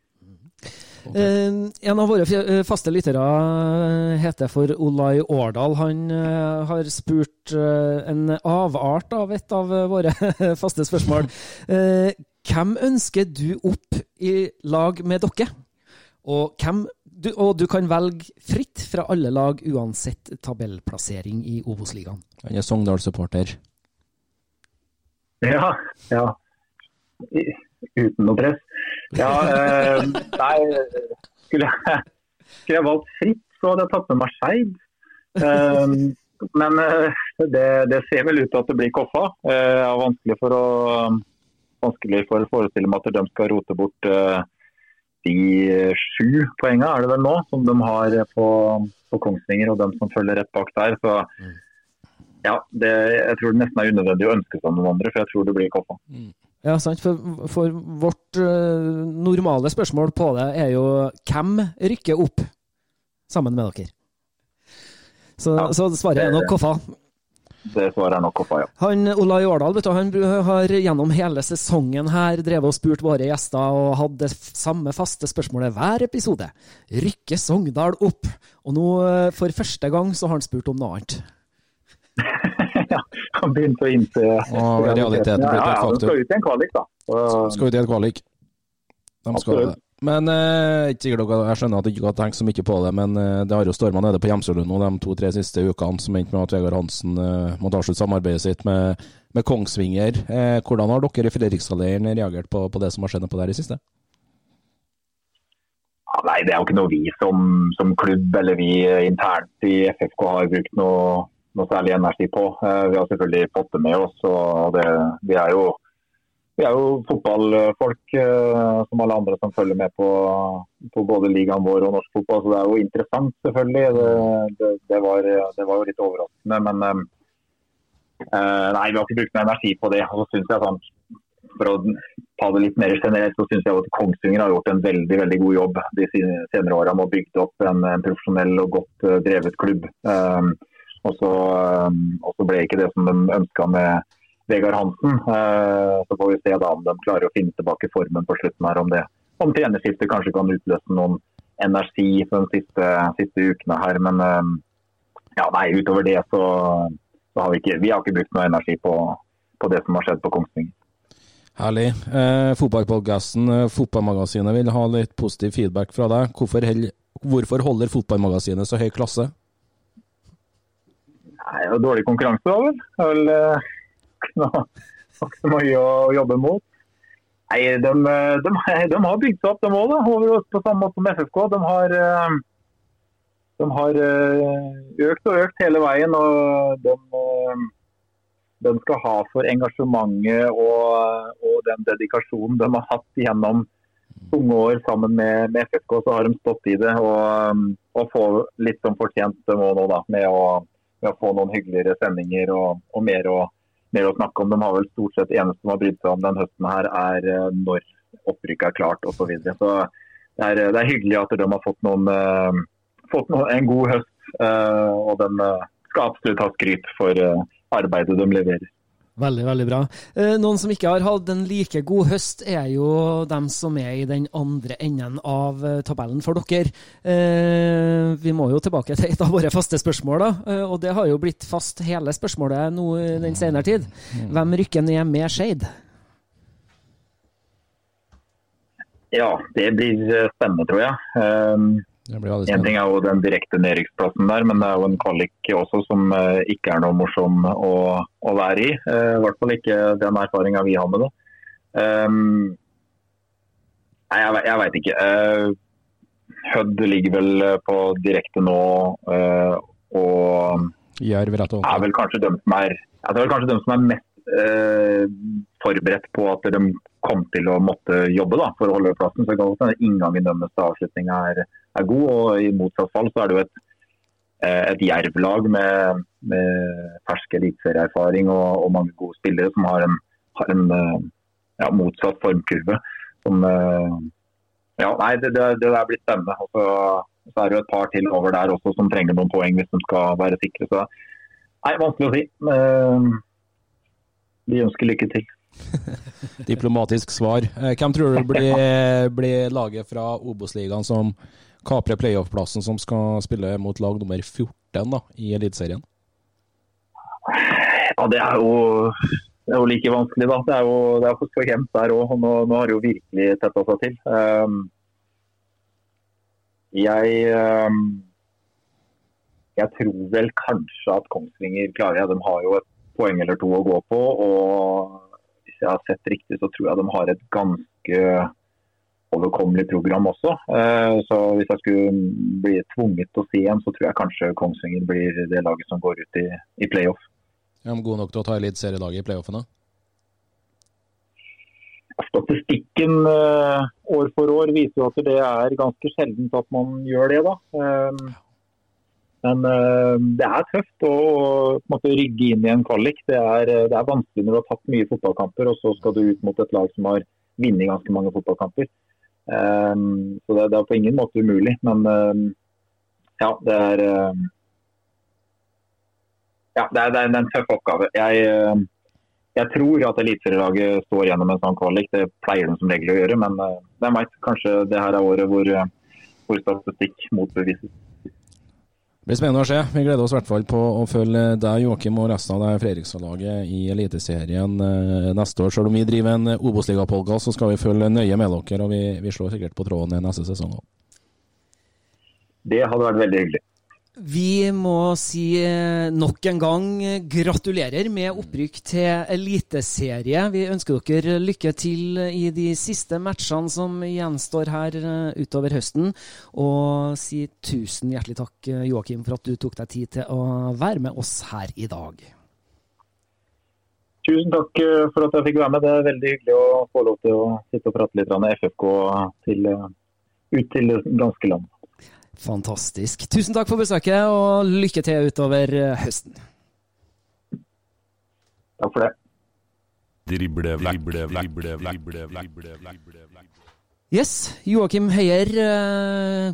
Okay. en av våre eh, faste lyttere eh, heter for Olai Årdal. Han eh, har spurt eh, en avart av et av eh, våre faste spørsmål. Eh, hvem ønsker du opp i lag med dere? Og, hvem, du, og, du, kan velge fritt fra alle lag, uansett tabellplassering i Obos-ligaen. Han er Sogndal-supporter. Ja, ja. Uten noe press. Ja, eh, nei skulle jeg, skulle jeg, valgt fritt, så hadde jeg tatt med Marseille. Eh, men eh, det, det, ser vel ut til at det blir Koffa. Eh, vanskelig for å vanskelig for å forestille meg at de skal rote bort eh, 57 poengene er det vel nå, som de har på, på Kongsvinger. Og dem som følger rett bak der. Så mm. ja, det, jeg tror det nesten er unødvendig å ønske seg noen andre, for jeg tror det blir Koffa. Mm. Ja, sant. For, for vårt uh, normale spørsmål på det er jo hvem rykker opp sammen med dere? Så, ja, så svaret er nok Koffa. Det svarer jeg nok Koffa, ja. Han, Olai Årdal vet du, han har gjennom hele sesongen her drevet og spurt våre gjester og hatt det samme faste spørsmålet hver episode. Rykker Sogndal opp? Og nå, eh, for første gang, så har han spurt om noe annet. ja, han begynte å innse Og realiteten. Ja, ja, de skal ut i en kvalik, da. Skal ut i en kvalik. De skal det. Men eh, jeg skjønner at du ikke har tenkt så mye på det, men eh, det har jo storma nede på Hjemsølund nå de to-tre siste ukene, som endte med at Vegard Hansen eh, måtte avslutte samarbeidet sitt med, med Kongsvinger. Eh, hvordan har dere i Fredrikstad-leiren reagert på, på, det som har skjedd på der i siste? Ja, nei, Det er jo ikke noe vi som, som, klubb eller vi internt i FFK har brukt noe, noe særlig energi på. Eh, vi har selvfølgelig fått det med oss. og det, Vi er jo vi er jo fotballfolk uh, som alle andre som følger med på, på, både ligaen vår og norsk fotball. Så det er jo interessant, selvfølgelig. Det, det, det, var, det var, jo litt overraskende. Men uh, nei, vi har ikke brukt noe energi på det. Og synes jeg sånn, For å ta det litt mer generelt, så syns jeg at Kongsvinger har gjort en veldig veldig god jobb de senere åra med å bygge opp en, en, profesjonell og godt uh, drevet klubb. Um, og så ble ikke det som de ønska med Vegard Hansen. Eh, så får vi se da om de klarer å finne tilbake formen på slutten her. Om det om trenerskiftet kanskje kan utløse noen energi for de siste, siste ukene her. Men eh, ja, nei, utover det så, så, har vi ikke, vi har ikke brukt noe energi på, på det som har skjedd på Kongsvinger. Herlig. Eh, Fotballpodkasten eh, Fotballmagasinet vil ha litt positiv feedback fra deg. Hvorfor, held, hvorfor holder Fotballmagasinet så høy klasse? Nei, det er Dårlig konkurranse, da vel. Vel noe, så mye å jobbe mot. Nei, de, de, de har bygd seg opp, de òg. På samme måte som FFK. De har, eh, de har eh, økt og økt hele veien. og de, eh, de skal ha for engasjementet og, og, den dedikasjonen de har hatt gjennom unge år sammen med, med, FFK, så har de stått i det. Og, og få litt som fortjent de òg nå, da, med å, med å, få noen hyggeligere sendinger og, og mer å mer å snakke om. De har vel stort sett eneste som har brydd seg om den høsten her, er eh, når opprykket er klart osv. Så, videre. så det er, det er, hyggelig at de har fått, noen, uh, fått noen, en god høst. Uh, og de skal absolutt ha skryt for arbeidet de leverer. Veldig, veldig bra. Eh, noen som ikke har hatt en like god høst, er jo dem som er i den andre enden av eh, tabellen for dere. Eh, vi må jo tilbake til et av våre faste spørsmål, da. Og det har jo blitt fast hele spørsmålet nå den senere tid. Hvem rykker ned med Skeid? Ja, det blir spennende, tror jeg. En ting er jo den direkte nedrykksplassen der, men det er jo en kvalik også som uh, ikke er noe morsom å, å være i. Uh, I hvert fall ikke den erfaringa vi har med det. Um, nei, jeg, jeg veit ikke. Uh, Hødd ligger vel på direkte nå og rett over. er vel kanskje dem som er, det er vel kanskje som er mest forberedt på at de kom til å måtte jobbe da, for å holde plassen. Så det kan inngangen deres til avslutninga er er god. og I motsatt fall så er det jo et, eh, et jervlag med, med fersk eliteserieerfaring og, og, mange gode spillere som har en, har en eh, ja, motsatt formkurve. Som, eh, ja, nei, det, det, det der blir spennende. Og så, så, er det jo et par til over der også som trenger noen poeng hvis de skal være sikre. Så nei, vanskelig å si. Vi ønsker lykke til. Diplomatisk svar. Hvem tror du blir, blir laget fra Obos-ligaen som kaprer playoff-plassen som skal spille mot lag nummer 14 da, i Eliteserien? Ja, det er jo det er jo like vanskelig, da. Det er jo, det er for jevnt der òg. Nå, nå har det jo virkelig tetta seg til. Um, jeg um, jeg tror vel kanskje at Kongsvinger klarer det. De har jo et poeng eller to å gå på. og Hvis jeg har sett riktig, så tror jeg de har et ganske overkommelig program også. Eh, så hvis jeg skulle bli tvunget til å si en, så tror jeg kanskje Kongsvinger blir det laget som går ut i, i playoff. Er de gode nok til å ta eliteserielaget i playoffene? Statistikken eh, år for år viser jo at det er ganske sjeldent at man gjør det. da. Eh, men eh, det er tøft å måte, rygge inn i en kvalik. Det er, det er vanskelig når du har tatt mye fotballkamper, og så skal du ut mot et lag som har vunnet ganske mange fotballkamper. Så det, det, er på ingen måte umulig. Men ja, det er ja, det er, det er en tøff oppgave. Jeg, jeg tror at eliteserielaget står gjennom en sånn kvalik. Det pleier de som regel å gjøre, men uh, det er meg. Kanskje det her er året hvor, hvor statistikk motbevises. Det blir spennende å se. Vi gleder oss i hvert fall på å følge deg, Joakim, og resten av det Fredrikstad-laget i Eliteserien uh, neste år. Selv om vi driver en Obos-ligapodkast, så skal vi følge nøye med dere. Og vi, vi slår sikkert på tråden neste sesong òg. Det hadde vært veldig hyggelig. Vi må si eh, nok en gang gratulerer med opprykk til Eliteserie. Vi ønsker dere lykke til i de siste matchene som gjenstår her eh, utover høsten. Og si tusen hjertelig takk, eh, Joakim, for at du tok deg tid til å være med oss her i dag. Tusen takk for at jeg fikk være med. Det er veldig hyggelig å få lov til å sitte og prate litt om FFK til, ut til det ganske land. Fantastisk. Tusen takk for besøket, og lykke til utover eh, høsten. Takk for det. Drible, drible, drible, drible, drible, Yes, Joakim Høyer, eh,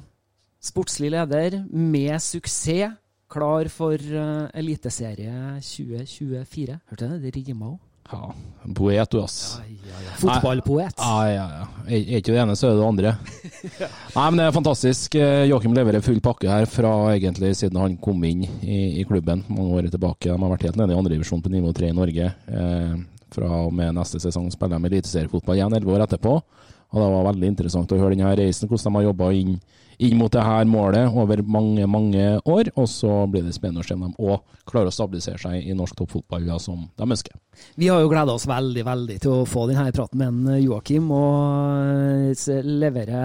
sportslig leder med suksess, klar for eh, Eliteserie 2024. Hørte du det? Det rima òg. Ja, poet du, ass. Ja, ja, ja. Fotballpoet. Ja, ja, ja. Er ikke det ene, så er det det andre. Nei, men det er fantastisk. Eh, Joakim leverer full pakke her fra egentlig siden han kom inn i, i klubben mange år tilbake. De har vært helt nede i andredivisjon på nivå tre i Norge. Eh, fra og med neste sesong spiller de eliteseriefotball igjen, elleve år etterpå. Og Det var veldig interessant å høre denne reisen, hvordan de har jobba inn inn mot det her målet over mange, mange år. Og så blir det spennende å se om de òg klarer å stabilisere seg i norsk toppfotball ja, som de ønsker. Vi har jo gleda oss veldig veldig til å få denne praten med en Joakim, og levere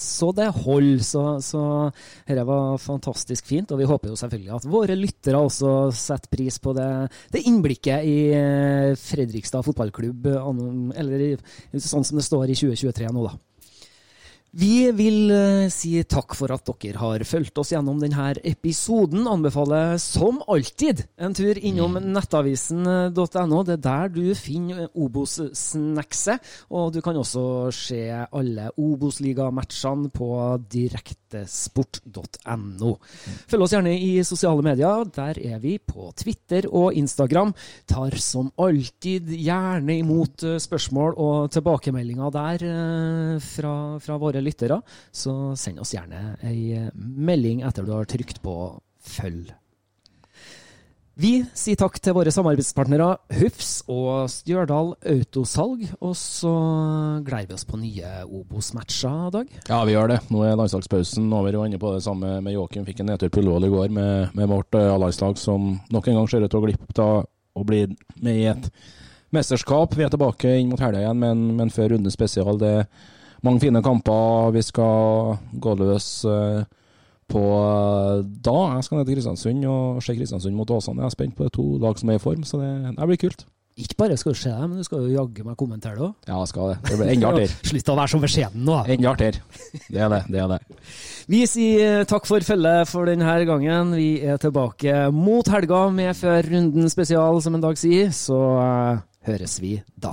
så det holder. Så, så dette var fantastisk fint, og vi håper jo selvfølgelig at våre lyttere også setter pris på det, det innblikket i eh, Fredrikstad fotballklubb, eller sånn som det står i 2023 nå, da. Vi vil uh, si takk for at dere har fulgt oss gjennom denne episoden. Anbefaler som alltid en tur innom mm. nettavisen.no. Det er der du finner Obos-snackset. Og du kan også se alle Obos-ligamatchene på direktesport.no. Følg oss gjerne i sosiale medier. Der er vi på Twitter og Instagram. Tar som alltid gjerne imot eh, spørsmål og tilbakemeldinger der fra, fra våre lyttere, så send oss gjerne ei melding etter du har trykt på følg. Vi sier takk til våre samarbeidspartnere Hufs og Stjørdal Autosalg. Og så gleder vi oss på nye Obos-matcher, Dag. Ja, vi gjør det. Nå er landslagspausen over. og inne på det samme med Joakim. Fikk en nedtur på Ullevål i går med, med vårt uh, A-landslag, som nok en gang ser ut til å glippe av å bli med i et mesterskap. Vi er tilbake inn mot helga igjen, men, men før runde spesial. det er mange fine kamper. Vi skal gå løs eh, på eh, da. Jeg skal ned til Kristiansund og se Kristiansund mot Åsane. Jeg er spent på det to lag som er i form, så det, det blir kult. Ikke bare skal du se det, men du skal jo jaggu meg kommentere det òg. Ja, jeg skal det. Det blir enda artigere. Slutt å være så beskjeden nå. Enda artigere. Det er det. Det er det. Vi sier takk for følget for denne gangen. Vi er tilbake mot helga med Før runden spesial, som en dag sier. Så uh, høres vi da.